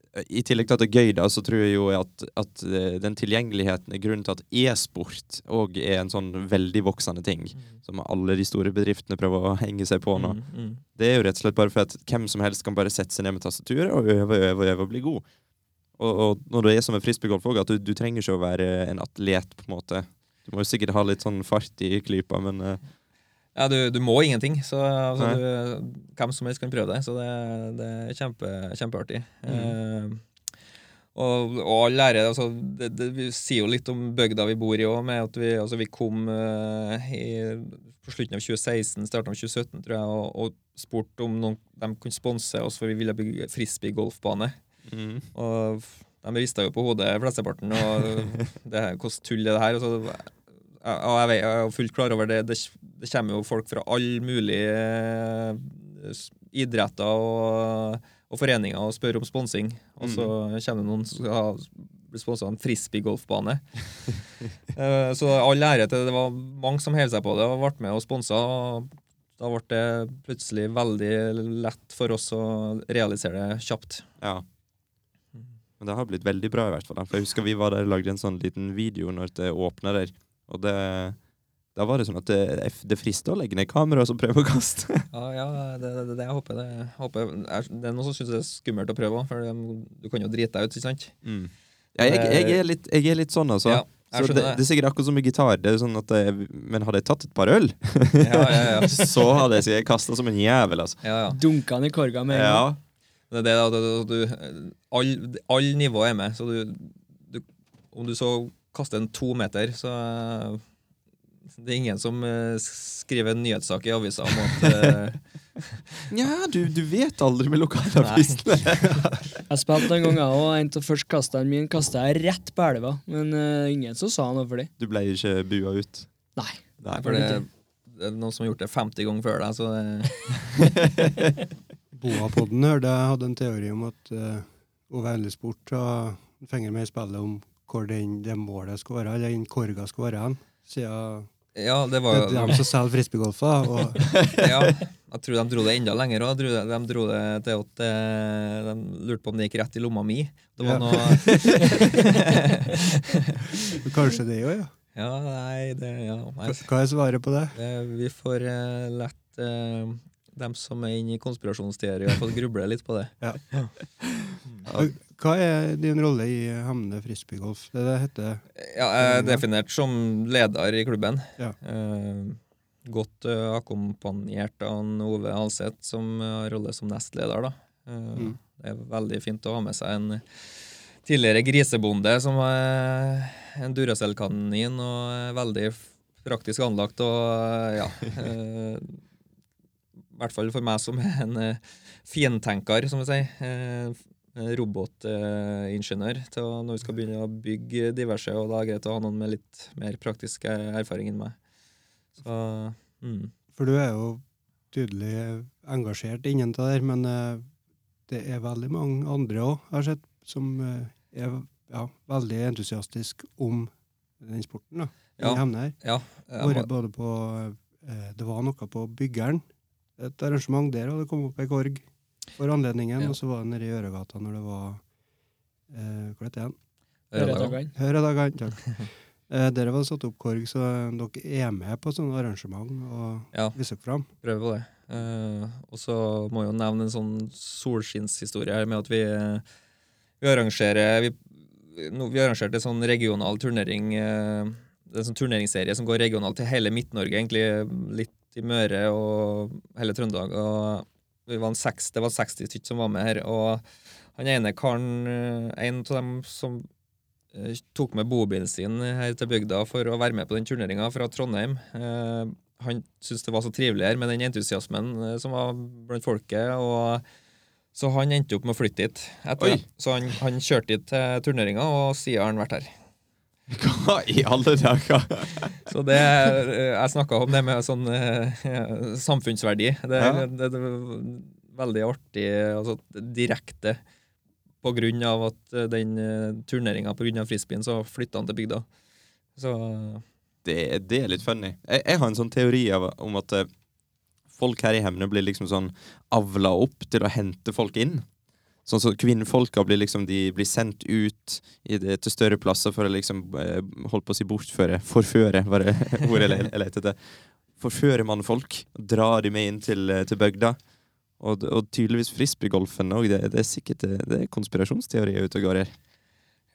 I tillegg til at det er gøy, da, så tror jeg jo at, at eh, den tilgjengeligheten er grunnen til at e-sport òg er en sånn veldig voksende ting. Som alle de store bedriftene prøver å henge seg på nå. Mm, mm. Det er jo rett og slett bare for at hvem som helst kan bare sette seg ned med tastaturet og øve øve øve og bli god. Og, og når det er som en frisbeegolf òg, at du, du trenger ikke å være en atlet, på en måte. Du må jo sikkert ha litt sånn fart i klypa, men eh, Ja, du, du må ingenting, så altså, du, hvem som helst kan prøve det. Så det, det er kjempe, kjempeartig. Mm. Uh, og, og all lære altså, det, det, Vi sier jo litt om bygda vi bor i òg, med at vi, altså, vi kom uh, i, på slutten av 2016, starten av 2017, tror jeg, og, og spurte om noen, de kunne sponse oss, for vi ville bygge frisbeegolfbane. mm, Og De rista jo på hodet, flesteparten. Og [laughs] det hvordan tull er det her? Og så, og jeg, vet, jeg er fullt klar over det. Det, det kommer jo folk fra alle mulige eh, idretter og, og foreninger og spør om sponsing. Og så kommer det noen som skal ha bli sponsa av en frisbeegolfbane. [laughs] Eh, så all ære til det var mange som hev seg på det og ble med og sponsa. Da ble det plutselig veldig lett for oss å realisere det kjapt. Ja. Men det har blitt veldig bra, i hvert fall. For jeg husker vi var der og lagde en sånn liten video når det åpna der. Og det, da var det sånn at det, det frister å legge ned kameraet og så prøve å kaste. [laughs] Ja, ja det, det, det jeg håper. Det, jeg håper er, det er noen som syns det er skummelt å prøve òg, for du kan jo drite deg ut, ikke sant? Mm. Ja, jeg, jeg, er litt, jeg er litt sånn, altså. Ja, så det, er sikkert akkurat som med gitar. Det er sånn at jeg, men hadde jeg tatt et par øl, Ja, ja, ja. [laughs] så hadde jeg sikkert kasta som en jævel, altså. ja, ja. Dunka i korga med en gang. Det er det, da, du, du, all, all nivå er med, så du, du Om du så kaster en to meter, så eh, Det er ingen som eh, skriver en nyhetssak i avisa om at eh, [laughs] Nja, du, du vet aldri med lokalavisene. [laughs] Jeg spilte en gang, jeg òg. En av første kastene mine kasta jeg rett på elva. Men uh, ingen som sa noe for det. Du ble ikke bua ut. Nei. Nei. For det, det er noen som har gjort det 50 ganger før deg, så det [laughs] Boapodden hørte jeg hadde en teori om at uh, Ove Endelig-sport har en finger med i spillet om hvor den, det målet skulle være, eller den korga skulle være hen. Siden Ja, det det var er de som selger frisbeegolfer. Og [laughs] ja, jeg tror de dro det enda lenger òg. De, de dro det til at eh, de lurte på om det gikk rett i lomma mi. Det var Ja. noe [laughs] kanskje det òg, ja. Ja, nei, det ja, nei. Hva er svaret på det? Det, vi får uh, lett uh, dem som er inne i konspirasjonsteorier, få gruble litt på det. Hva er din rolle i Hemne frisbeegolf? Det det heter Ja, jeg er definert som leder i klubben. Ja. Eh, godt eh, akkompagnert av en Ove Alseth, som har rolle som nestleder. Da. Eh, Mm. Det er veldig fint å ha med seg en tidligere grisebonde som er en Duracell-kanin og er veldig praktisk anlagt og eh, ja eh, I hvert fall for meg som er en eh, fintenker, som vi sier. Eh, robotingeniør til å, når vi skal begynne å bygge diverse, og da er det greit å ha noen med litt mer praktisk erfaring enn meg. Så mm. For du er jo tydelig engasjert innen det der, men eh, det er veldig mange andre òg, har jeg sett, som eh, er ja, veldig entusiastisk om den sporten. da, Ja. her. Ja. Bare, både på Det var noe på Byggeren, et arrangement der, og det kom opp ei korg for anledningen, Ja. og så var det nede i Øregata når det var eh, Hva heter det igjen? Røddagan. Høredagene, takk. [laughs] Eh, Dere var satt opp korg, så dere er med på sånne arrangement og Ja. viser dere fram. Prøver på det. Eh, og så må jeg jo nevne en sånn solskinnshistorie her med at vi, vi arrangerer vi, no, vi arrangerte en sånn regional turnering eh, det er en sånn turneringsserie som går regionalt til hele Midt-Norge, egentlig litt i Møre og hele Trøndelag. og var en seks, Det var 60 stykker som var med her. og han ene karen, eh, en av dem som eh, tok med bobilen sin her til bygda for å være med på den turneringa fra Trondheim. Eh, han syntes det var så trivelig her med den entusiasmen som var blant folket. og Så han endte opp med å flytte dit. etter Så han, han kjørte dit til turneringa, og siden har han vært her. Hva i alle dager? [laughs] Så det eh, Jeg snakka om det med sånn eh, samfunnsverdi. Det, Ja. det, det er veldig artig, altså direkte på grunn av at eh, den turneringa av frisbeen, så flytta han til bygda. Så Det, det er litt funny. Jeg, jeg har en sånn teori av, om at folk her i Hemne blir liksom sånn avla opp til å hente folk inn. Sånn så Kvinnfolka blir liksom De blir sendt ut i det, til større plasser for å liksom eh, holdt på å si bortføre. Forføre, var det [laughs] ordet jeg lette etter. Forføre mannfolk. Dra de med inn til, eh, til bygda. Og, og tydeligvis frisbeegolfen òg. Det, det er sikkert det, det er konspirasjonsteorier ute og går her.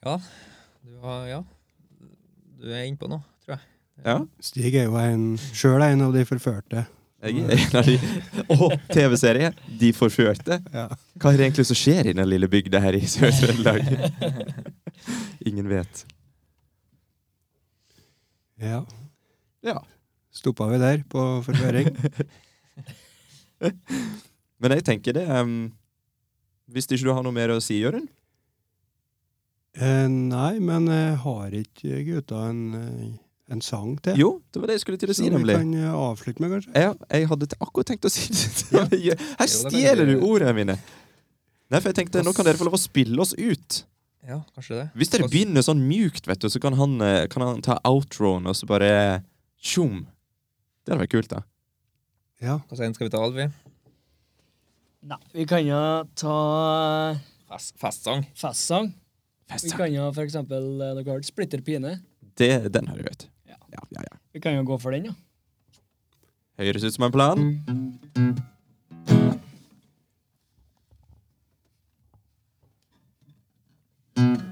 ja. Du, har, ja. du er innpå noe, tror jeg. Ja. Stig er jo en, sjøl en av de forførte. [laughs] Å, TV-serie! De forførte. Hva er det egentlig som skjer i den lille bygda her i Sør-Trøndelag? [laughs] Ingen vet. ja. Ja. Stoppa vi der på forføring? [laughs] Men jeg tenker det um, Hvis ikke du har noe mer å si, Jørund? Eh, nei, men jeg har ikke gutta en, eh, en sang til? Jo, det var det jeg skulle til å si, nemlig. Som vi kan eh, avslutte med, kanskje? Ja, jeg hadde akkurat tenkt å si det. [laughs] [laughs] Ja. Her stjeler du ordene mine. Nei, for jeg tenkte, Nå kan dere få lov å spille oss ut. Ja, kanskje det. Hvis dere begynner sånn mjukt, vet du, så kan han, eh, kan han ta outroen og så bare tjom. Det hadde vært kult, da. Ja. Hva sier skal vi ta, Alvi? Nei, vi kan jo ta Fest, festsang. festsang. Vi kan jo for eksempel eh, Dere har hørt Splitter pine. Det, den har jeg hørt. Ja. Ja, ja. Vi kan jo gå for den, ja. Høres ut som en plan. Hei,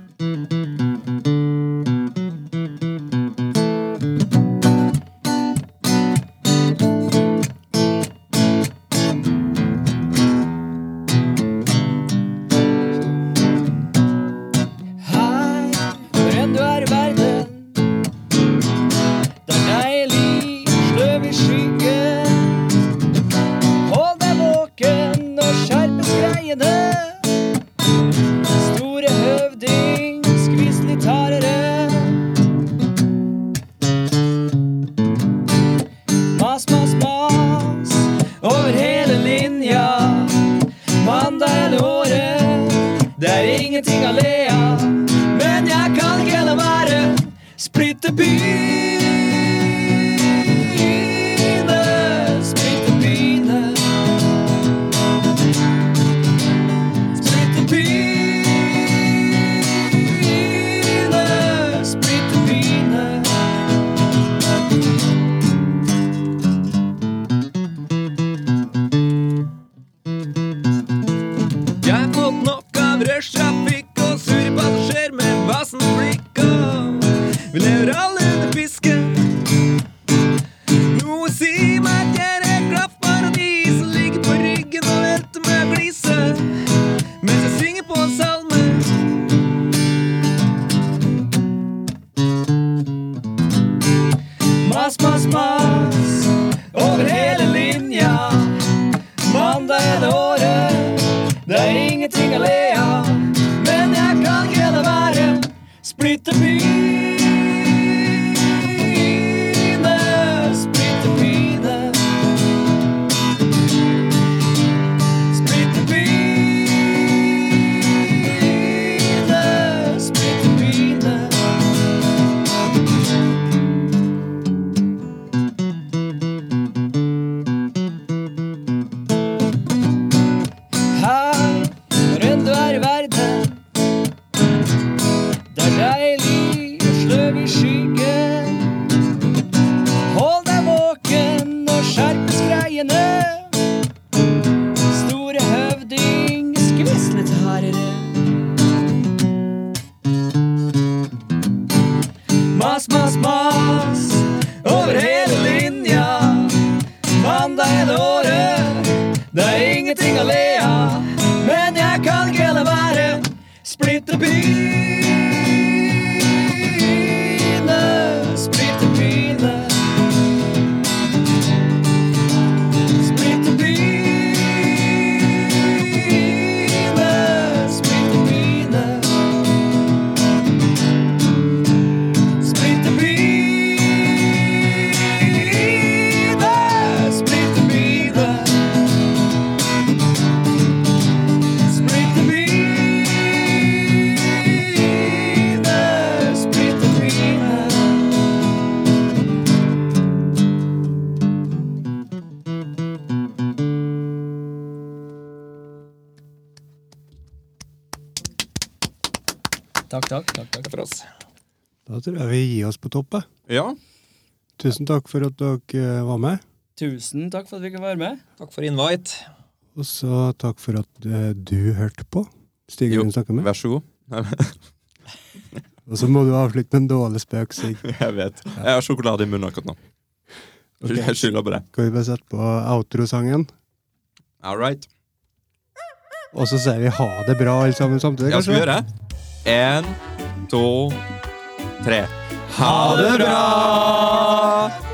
gir oss på topp. jeg. Ja. Tusen takk for at dere eh, var med. Tusen takk for at vi kunne være med. Takk for invite. Og så takk for at eh, du hørte på. Stig Rune snakker med. Vær så god. [laughs] Og så må du avslutte med en dårlig spøk, Sig. [laughs] Jeg vet. Jeg har sjokolade i munnen akkurat nå. Okay. Jeg skylder på det. Skal vi bare sette på outro-sangen? All right. Og så sier vi ha det bra alle sammen samtidig, Ja, skal vi gjøre det? En, to, tre. Ha det bra!